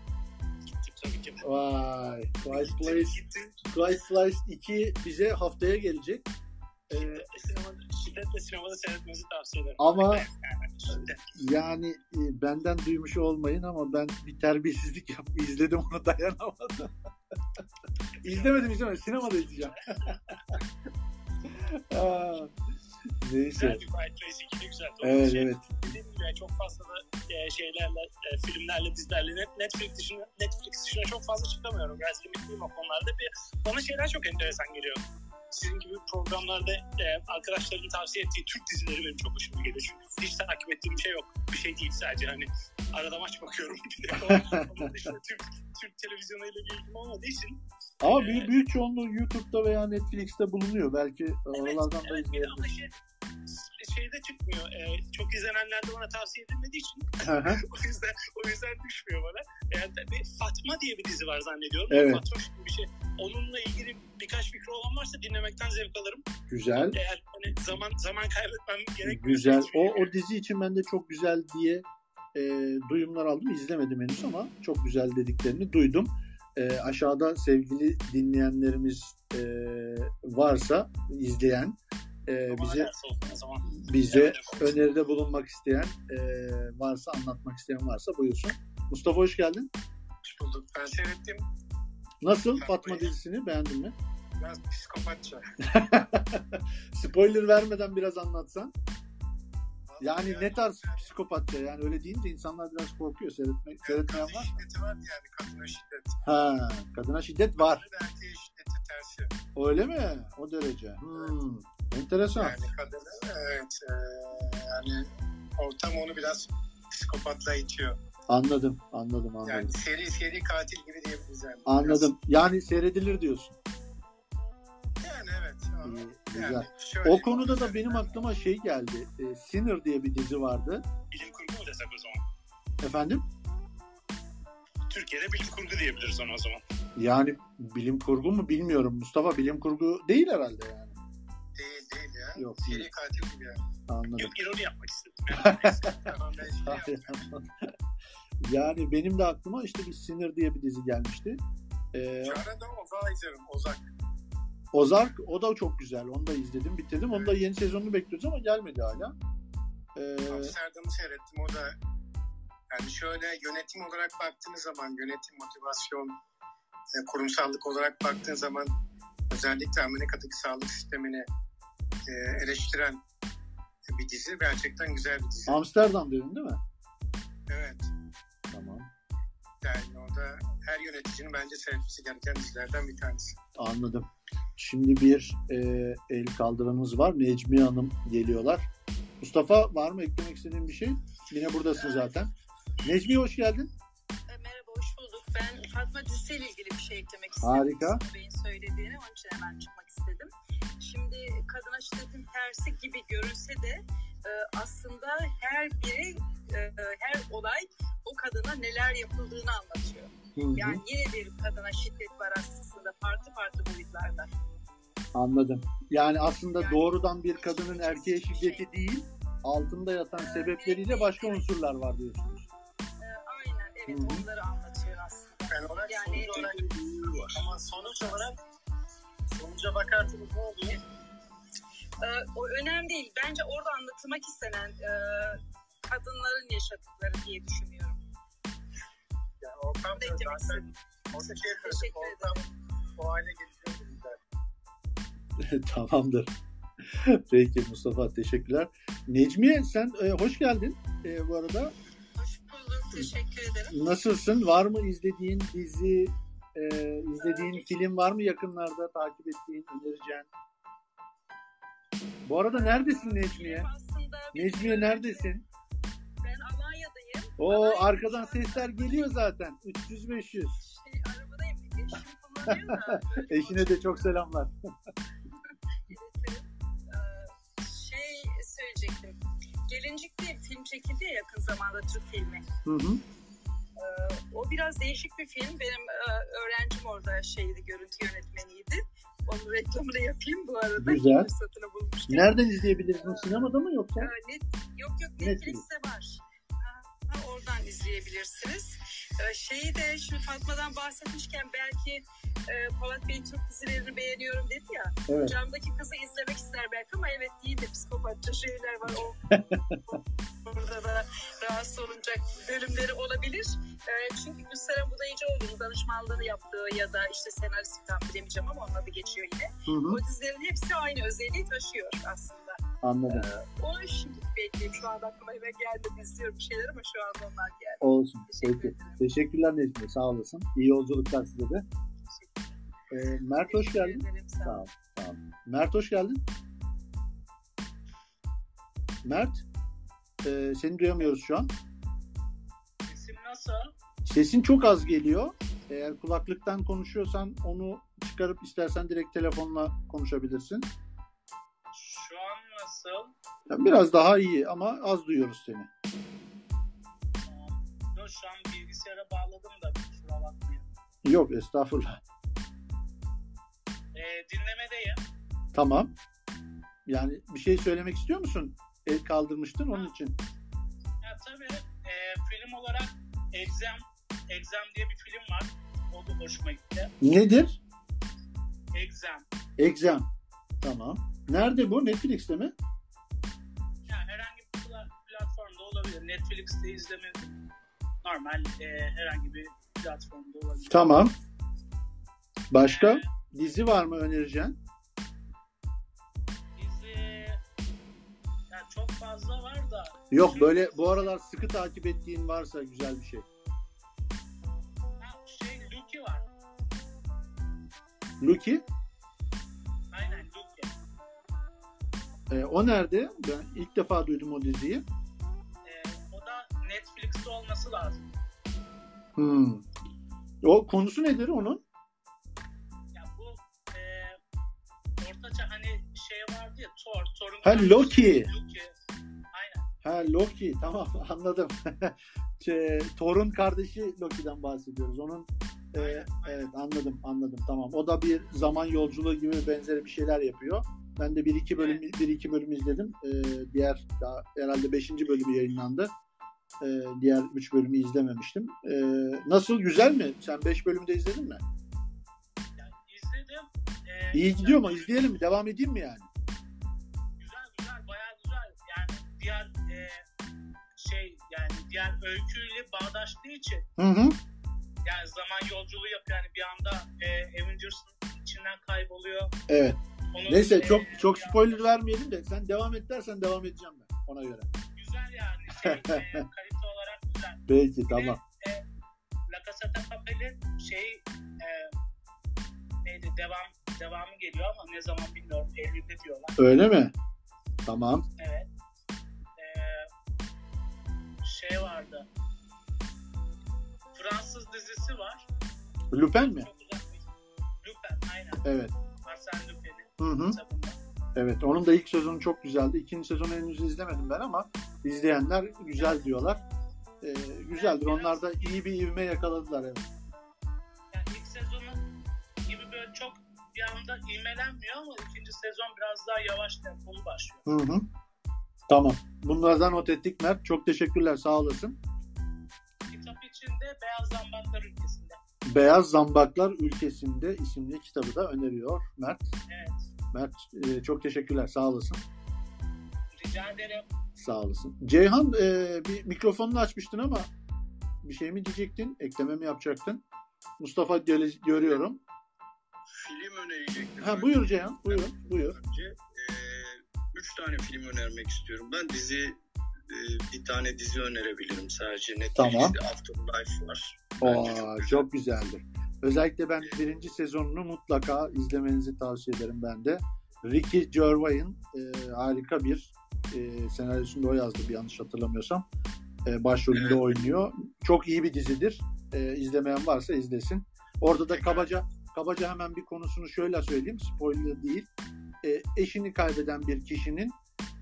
Tabii ki. Vay. Place, gittim. Quiet Place 2 bize haftaya gelecek. Ee, Şiddetle, sinemada, şiddetle sinemada seyretmenizi tavsiye ederim. Ama- yani e, benden duymuş olmayın ama ben bir terbiyesizlik yaptım. izledim onu dayanamadım. izlemedim izlemedim. Sinemada izleyeceğim. Neyse. Bir Quiet Place 2 de güzel. Evet Şey, evet. dediğim gibi çok fazla da e, şeylerle, e, filmlerle, dizilerle net, Netflix dışına, Netflix dışına çok fazla çıkamıyorum. Biraz limitliyim o konularda. Bir, bana şeyler çok enteresan geliyor. Sizin gibi programlarda e, arkadaşların tavsiye ettiği Türk dizileri benim çok hoşuma geliyor. Çünkü hiç takip ettiğim bir şey yok. Bir şey değil sadece hani arada maç bakıyorum. Bir de o- Türk, Türk televizyonuyla bir ilgim olmadığı için. Ama büyük, büyük çoğunluğu YouTube'da veya Netflix'te bulunuyor. Belki oralardan da evet, ama izleyebiliriz. şey, şeyde çıkmıyor. E, çok izlenenler de bana tavsiye edilmediği için o yüzden o yüzden düşmüyor bana. Yani bir Fatma diye bir dizi var zannediyorum. Evet. Fatoş gibi bir şey. Onunla ilgili birkaç fikri olan varsa dinlemekten zevk alırım. Güzel. Eğer hani zaman zaman kaybetmem gerek. Güzel. O, o dizi için ben de çok güzel diye e, duyumlar aldım. İzlemedim henüz ama çok güzel dediklerini duydum. E, aşağıda sevgili dinleyenlerimiz e, varsa izleyen e, bize bize öneride bulunmak isteyen e, varsa anlatmak isteyen varsa buyursun. Mustafa hoş geldin. Hoş bulduk. Ben seyrettim. Nasıl Ben Fatma bayağı- dizisini beğendin mi? Biraz psikopatça. Spoiler vermeden biraz anlatsan. Yani Yani- ne tarz psikopatça yani öyle deyince insanlar biraz korkuyor seyretme, seyretmeyen var. şiddeti var yani kadına şiddet. Ha, kadına şiddet var. Kadın erkeğe şiddeti tersi. Öyle mi? O derece. Hmm, enteresan. Yani kadını evet e, yani ortam onu biraz psikopatla itiyor. Anladım, anladım, anladım. Yani seri seri katil gibi diyebiliriz yani. Anladım. Yani seyredilir diyorsun. Biraz- yani yani güzel. şöyle O konuda da benim aklıma şey geldi. E, Sinner diye bir dizi vardı. Bilim kurgu mu desek o zaman? Efendim? Türkiye'de bilim kurgu diyebiliriz ona o zaman. Yani bilim kurgu mu bilmiyorum. Mustafa bilim kurgu değil herhalde yani. Değil değil ya. Yok, Seri değil. katil gibi yani. Anladım. Yok ironi yapmak istedim. Yani. Ben şey yani benim de aklıma işte bir Sinir diye bir dizi gelmişti. Ee, Şu arada Ozan'ı izliyorum. Ozan. Ozark o da çok güzel. Onu da izledim, bitirdim. Onu da yeni sezonunu bekliyoruz ama gelmedi hala. Ee, Amsterdam'ı seyrettim. O da yani şöyle yönetim olarak baktığınız zaman yönetim, motivasyon, e, kurumsallık olarak baktığın zaman özellikle Amerika'daki sağlık sistemini e, eleştiren bir dizi. Gerçekten güzel bir dizi. Amsterdam dedin değil mi? Evet. Tamam. Yani orada her yöneticinin bence seyretmesi gereken dizilerden bir tanesi. Anladım. Şimdi bir e, el kaldıranımız var. Necmiye Hanım geliyorlar. Mustafa var mı eklemek istediğin bir şey? Yine buradasın zaten. Necmiye hoş geldin. E, Merhaba, hoş bulduk. Ben Fatma dizisiyle ilgili bir şey eklemek istedim. Harika. Bey'in söylediğini, onun için hemen çıkmak istedim. Şimdi kadına şiddetin tersi gibi görünse de e, aslında her biri, e, her olay o kadına neler yapıldığını anlatıyor. Hı hı. Yani yine bir kadına şiddet var aslında farklı farklı boyutlarda. Anladım. Yani aslında Yani- doğrudan bir kadının erkeğe şiddeti değil, altında yatan sebepleriyle başka unsurlar var diyorsunuz. E, aynen, evet Hı hı. onları anlatıyor aslında. Yani olarak Yani- sonuç olarak ama sonuç olarak sonuca bakarsanız ne oluyor? E, o önemli değil. Bence orada anlatılmak istenen e, kadınların yaşadıkları diye düşünüyorum. Yani ortam eklemek zaten orada şey söyledik, ortam o hale getiriyor bizler. Tamamdır. Peki Mustafa teşekkürler. Necmiye sen e, hoş geldin e, bu arada. Hoş bulduk. Teşekkür ederim. Nasılsın? Var mı izlediğin dizi, e, izlediğin film var mı yakınlarda takip ettiğin, önereceğin? Bu arada neredesin Necmiye? Necmiye neredesin? Ben Alanya'dayım. O arkadan sesler geliyor zaten. 300-500. Şey, arabadayım. Eşim kullanıyor da. Eşine de çok selamlar. Ee, Şey söyleyecektim. Gelincik diye film çekildi ya yakın zamanda Türk filmi. Hı hı. Ee, O biraz değişik bir film. Benim e, öğrencim orada şeydi, görüntü yönetmeniydi. Onun reklamını yapayım bu arada. Güzel. Fırsatını bulmuşken. Nereden izleyebiliriz bu sinemada mı yoksa? Ee, net, yok yok Netflix. Netflix'te var. Ha, ha, oradan izleyebilirsiniz. Ee, şeyi de şimdi Fatma'dan bahsetmişken belki e, Polat Bey'in Türk dizilerini beğeniyorum dedi ya. Evet. Camdaki kızı izlemek ister belki ama evet değil de psikopatça şeyler var. O, da rahatsız olunacak bölümleri olabilir. Ee, çünkü Gülseren Budayıcıoğlu'nun danışmanlığını yaptığı ya da işte senarist tam bilemeyeceğim ama onun adı geçiyor yine. Hı hı. O dizilerin hepsi aynı özelliği taşıyor aslında. Anladım. Onu şimdi bekleyeyim. Şu anda aklıma hemen gelmedi. İzliyorum bir şeyler ama şu anda onlar geldi. Olsun. Teşekkür Peki. ederim. Teşekkürler Necmi. Sağ olasın. İyi yolculuklar size de. Ee, Mert hoş geldin. ederim, sağ ol. Sağ ol. Mert hoş geldin. Mert, e, seni duyamıyoruz şu an. Sesim nasıl? Sesin çok az geliyor. Eğer kulaklıktan konuşuyorsan onu çıkarıp istersen direkt telefonla konuşabilirsin. Şu an nasıl? Yani biraz daha iyi ama az duyuyoruz seni. Dur şu an bilgisayara bağladım da kusura bakmayın. Yok estağfurullah. Ee, dinlemedeyim. Tamam. Yani bir şey söylemek istiyor musun? El kaldırmıştın onun için. Ya tabii e, film olarak Exam, Exam diye bir film var. O da hoşuma gitti. Nedir? Exam. Exam. Tamam. Nerede bu? Netflix'te mi? Yani herhangi bir pla- platformda olabilir. Netflix'te izleme normal e, herhangi bir platformda olabilir. Tamam. Başka? Dizi var mı önereceğin? Ya çok fazla var da Yok böyle bu aralar sıkı takip ettiğin varsa güzel bir şey. ha, şey Lucky var. Lucky. Aynen Lucky. e, o nerede? Ben ilk defa duydum o diziyi. E, o da Netflix'te olması lazım. Hmm. O konusu nedir onun? Thor, Thor'un Ha, Loki. Loki. Aynen. Ha Loki. Tamam anladım. şey, Thor'un kardeşi Loki'den bahsediyoruz. Onun e, evet anladım anladım tamam. O da bir zaman yolculuğu gibi benzeri bir şeyler yapıyor. Ben de bir iki bölüm bir iki bölüm izledim. E, diğer daha herhalde beşinci bölümü yayınlandı. E, diğer üç bölümü izlememiştim. E, nasıl güzel mi? Sen beş bölümde izledin mi? Yani izledim. Ee, İyi gidiyor mu? İzleyelim mi? Devam edeyim mi yani? Şey yani diğer öyküyle bağdaştığı için Hı hı. yani zaman yolculuğu yapıyor. Yani bir anda e, Avengers'ın içinden kayboluyor. Evet. Onun, Neyse e, çok çok spoiler vermeyelim de sen devam et dersen devam edeceğim ben ona göre. Güzel yani. Şey, e, kalite olarak güzel. Peki tamam. E, La Casa de Papel'in şey e, neydi devam devamı geliyor ama ne zaman bilmiyorum. Eylül'de diyorlar. Öyle mi? Tamam. Evet. Şey vardı. Fransız dizisi var. Lupin mi? Lupin aynen. Evet. Arsène Lupin'in Hı hı. kitabında. Evet. Onun da ilk sezonu çok güzeldi. İkinci sezonu henüz izlemedim ben ama izleyenler güzel diyorlar. Ee, güzeldir. Onlar da iyi bir ivme yakaladılar. Evet. Yani ilk sezonu gibi böyle çok bir anda ivmelenmiyor ama ikinci sezon biraz daha yavaş tempolu başlıyor. Hı hı. Tamam. Bunlardan not ettik Mert. Çok teşekkürler. Sağ olasın. Kitap içinde Beyaz Zambaklar ülkesinde. Beyaz Zambaklar Ülkesinde isimli kitabı da öneriyor Mert. Evet. Mert e, çok teşekkürler. Sağ olasın. Rica ederim. Sağ olasın. Ceyhan e, bir mikrofonunu açmıştın ama bir şey mi diyecektin? Ekleme mi yapacaktın? Mustafa gele- görüyorum. Film önerecektim. Ha buyur Ceyhan. Buyur. Buyur. Önce üç tane film önermek istiyorum. Ben dizi e, bir tane dizi önerebilirim sadece. Netflix'te Tamam. Afterlife var. Aa, Bence çok güzel. çok güzeldir. Özellikle ben birinci sezonunu mutlaka izlemenizi tavsiye ederim ben de. Ricky Gervais'in e, harika bir e, senaryosunu da o yazdı bir yanlış hatırlamıyorsam. E, başrolünde Evet. oynuyor. Çok iyi bir dizidir. E, izlemeyen varsa izlesin. Orada da kabaca kabaca hemen bir konusunu şöyle söyleyeyim. Spoiler değil. E, eşini kaybeden bir kişinin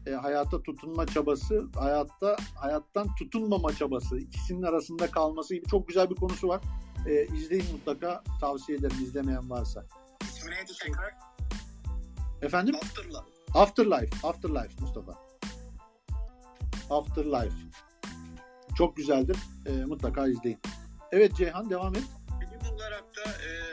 e, hayata tutunma çabası, hayatta hayattan tutunmama çabası, ikisinin arasında kalması gibi çok güzel bir konusu var. E, izleyin mutlaka. Tavsiye ederim izlemeyen varsa. İsmi neydi tekrar? Efendim? Afterlife. Afterlife. Afterlife Mustafa. Afterlife. Çok güzeldir. E, mutlaka izleyin. Evet Ceyhan devam et. Film olarak da e,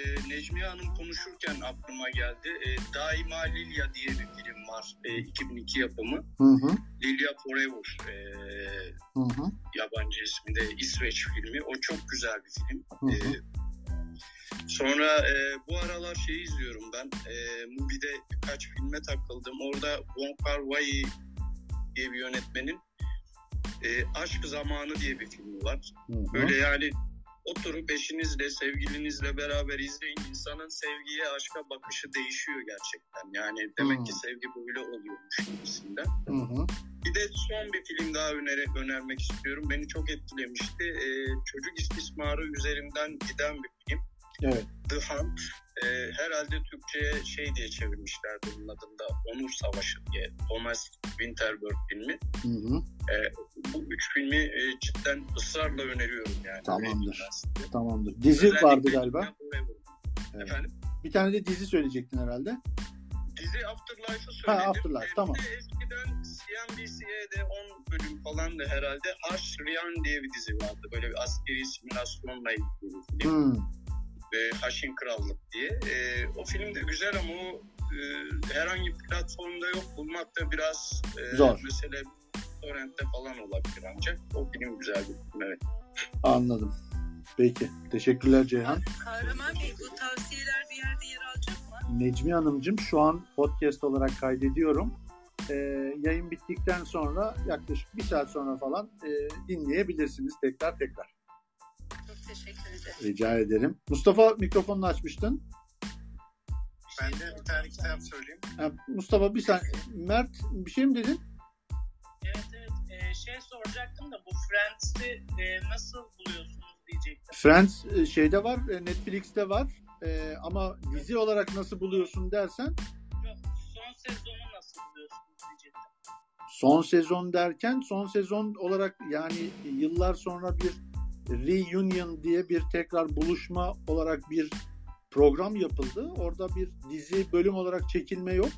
e, Necmiye Hanım konuşurken aklıma geldi. E, Daima Lilya diye bir film var. E, 2002 yapımı. Hı hı. Lilya Forever. E, Hı hı. yabancı ismi de İsveç filmi. O çok güzel bir film. Hı hı. E, sonra e, bu aralar şey izliyorum ben. E, Mubi'de birkaç filme takıldım. Orada Wong Kar Wai diye bir yönetmenin e, Aşk Zamanı diye bir filmi var. Hı hı. Böyle yani oturup eşinizle, sevgilinizle beraber izleyin. insanın sevgiye, aşka bakışı değişiyor gerçekten. Yani demek Hmm. ki sevgi böyle oluyormuş gibisinden. Bir de son bir film daha öneri, önermek istiyorum. Beni çok etkilemişti. Ee, çocuk istismarı üzerinden giden bir film. Evet. The Hunt. Ee, herhalde Türkçe'ye şey diye çevirmişler bunun adında. Onur Savaşı diye. Thomas Winterberg filmi. Hı hı. Bu üç filmi e, cidden ısrarla öneriyorum yani. Tamamdır. Tamamdır. Dizi Özellikle vardı galiba. Evet. Efendim? Bir tane de dizi söyleyecektin herhalde. Dizi Afterlife'ı söyledim. Ha, Afterlife, Ee, tamam. Eskiden CNBC'de 10 bölüm falan da herhalde Harsh Ryan diye bir dizi vardı. Böyle bir askeri simülasyonla ilgili bir Ve Haşin Krallık diye. Ee, o film de güzel ama o e, herhangi bir platformda yok. Bulmak da biraz e, Zor. Mesela torrentte falan olabilir ancak. O film güzel bir film evet. Anladım. Peki. Teşekkürler Ceyhan. Kahraman Bey bu tavsiyeler bir yerde yer alacak mı? Necmi Hanımcığım şu an podcast olarak kaydediyorum. Ee, yayın bittikten sonra yaklaşık bir saat sonra falan e, dinleyebilirsiniz tekrar tekrar. Teşekkür ederim. Rica ederim. Mustafa mikrofonunu açmıştın. Ben de bir tane kitap söyleyeyim. Ha, Mustafa bir saniye. Mert bir şey mi dedin? Evet evet Ee, şey soracaktım da bu Friends'i e, nasıl buluyorsunuz diyecektim. Friends e, şeyde var, e, Netflix'te var. E, ama dizi olarak nasıl buluyorsun dersen Yok son sezonu nasıl buluyorsunuz Necettin? Son sezon derken son sezon olarak yani yıllar sonra bir reunion diye bir tekrar buluşma olarak bir program yapıldı. Orada bir dizi bölüm olarak çekilme yok.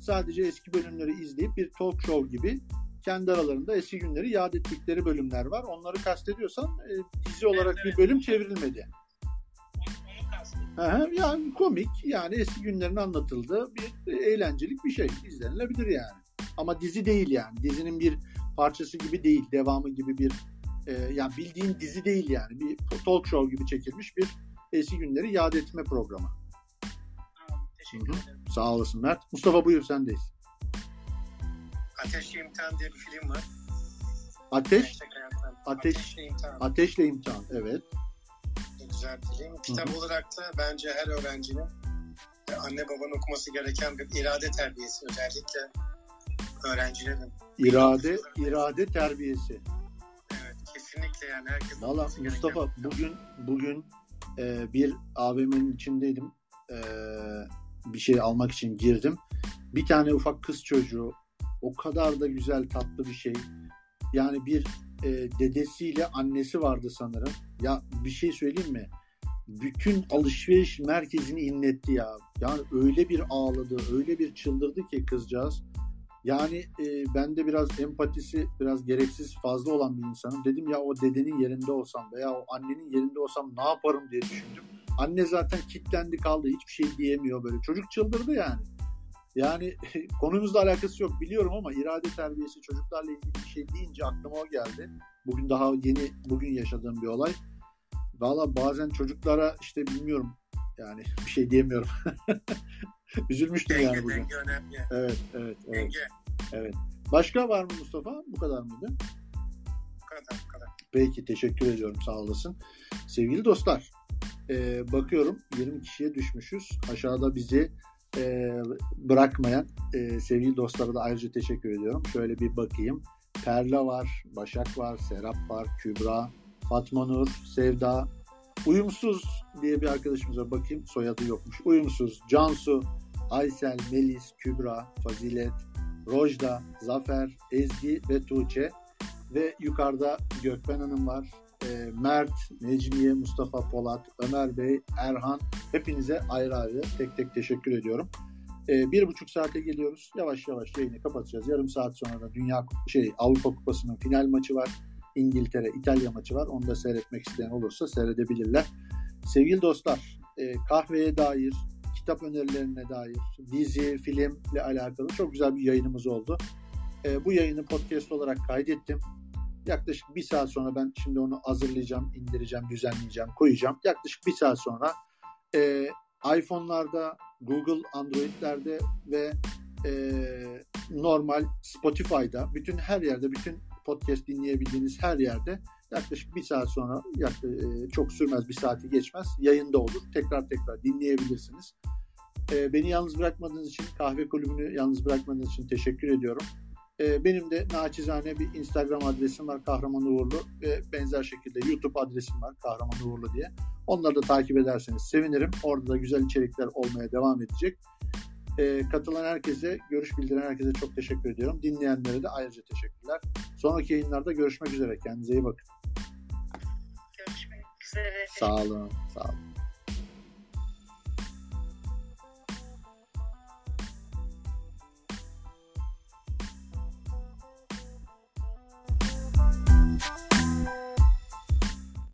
Sadece eski bölümleri izleyip bir talk show gibi kendi aralarında eski günleri yad ettikleri bölümler var. Onları kastediyorsan e, dizi olarak Evet, bir bölüm çevrilmedi. Aha, yani komik yani eski günlerin anlatıldığı bir e, eğlencelik bir şey izlenilebilir yani. Ama dizi değil yani dizinin bir parçası gibi değil devamı gibi bir e, yani bildiğin dizi değil yani bir talk show gibi çekilmiş bir eski günleri yad etme programı. Anladım. Teşekkür ederim. Sağ olasın Mert. Mustafa buyur sendeyiz. Ateşli İmtihan diye bir film var. Ateş. Ateş- Ateşli İmtihan. ateşle imtihan evet. Güzel film. Kitap olarak da bence her öğrencinin anne babanın okuması gereken bir irade terbiyesi özellikle öğrencilerin. İrade, irade terbiyesi. Kesinlikle yani herkes Valla gereken Mustafa kitap. bugün bugün e, bir AVM'nin içindeydim. E, bir şey almak için girdim. Bir tane ufak kız çocuğu o kadar da güzel tatlı bir şey. Yani bir e, dedesiyle annesi vardı sanırım. Ya bir şey söyleyeyim mi? Bütün alışveriş merkezini inletti ya. Yani öyle bir ağladı, öyle bir çıldırdı ki kızcağız. Yani e, ben de biraz empatisi biraz gereksiz fazla olan bir insanım. Dedim ya o dedenin yerinde olsam veya o annenin yerinde olsam ne yaparım diye düşündüm. Anne zaten kilitlendi kaldı hiçbir şey diyemiyor böyle. Çocuk çıldırdı yani. Yani konumuzla alakası yok biliyorum ama irade terbiyesi çocuklarla ilgili bir şey deyince aklıma o geldi. Bugün daha yeni bugün yaşadığım bir olay. Valla bazen çocuklara işte bilmiyorum yani bir şey diyemiyorum. Üzülmüştüm Denge, yani bugün. denge önemli. Evet, evet, evet. Denge. Başka var mı Mustafa? Bu kadar mıydı? Bu kadar bu kadar. Peki teşekkür ediyorum sağ olasın. Sevgili dostlar e, bakıyorum 20 kişiye düşmüşüz. Aşağıda bizi e, bırakmayan e, sevgili dostlara da ayrıca teşekkür ediyorum. Şöyle bir bakayım. Perla var, Başak var, Serap var, Kübra, Fatma Nur, Sevda, Uyumsuz diye bir arkadaşımız var. Bakayım soyadı yokmuş. Uyumsuz, Cansu, Aysel, Melis, Kübra, Fazilet, Rojda, Zafer, Ezgi ve Tuğçe. Ve yukarıda Gökben Hanım var. E, Mert, Necmiye, Mustafa Polat, Ömer Bey, Erhan. Hepinize ayrı ayrı tek tek teşekkür ediyorum. E, bir buçuk saate geliyoruz. Yavaş yavaş yayını kapatacağız. Yarım saat sonra da Dünya şey Avrupa Kupası'nın final maçı var. İngiltere, İtalya maçı var. Onu da seyretmek isteyen olursa seyredebilirler. Sevgili dostlar, e, kahveye dair, kitap önerilerine dair, dizi, filmle alakalı çok güzel bir yayınımız oldu. E, bu yayını podcast olarak kaydettim. Yaklaşık bir saat sonra ben şimdi onu hazırlayacağım, indireceğim, düzenleyeceğim, koyacağım. Yaklaşık bir saat sonra e, iPhone'larda, Google Android'lerde ve e, normal Spotify'da, bütün her yerde, bütün podcast dinleyebildiğiniz her yerde yaklaşık bir saat sonra e, çok sürmez bir saati geçmez yayında olur. Tekrar tekrar dinleyebilirsiniz. E, beni yalnız bırakmadığınız için kahve kulübünü yalnız bırakmadığınız için teşekkür ediyorum. E, benim de naçizane bir Instagram adresim var Kahraman Uğurlu ve benzer şekilde YouTube adresim var Kahraman Uğurlu diye. Onları da takip ederseniz sevinirim. Orada da güzel içerikler olmaya devam edecek. Katılan herkese, görüş bildiren herkese çok teşekkür ediyorum. Dinleyenlere de ayrıca teşekkürler. Sonraki yayınlarda görüşmek üzere. Kendinize iyi bakın. Görüşmek üzere.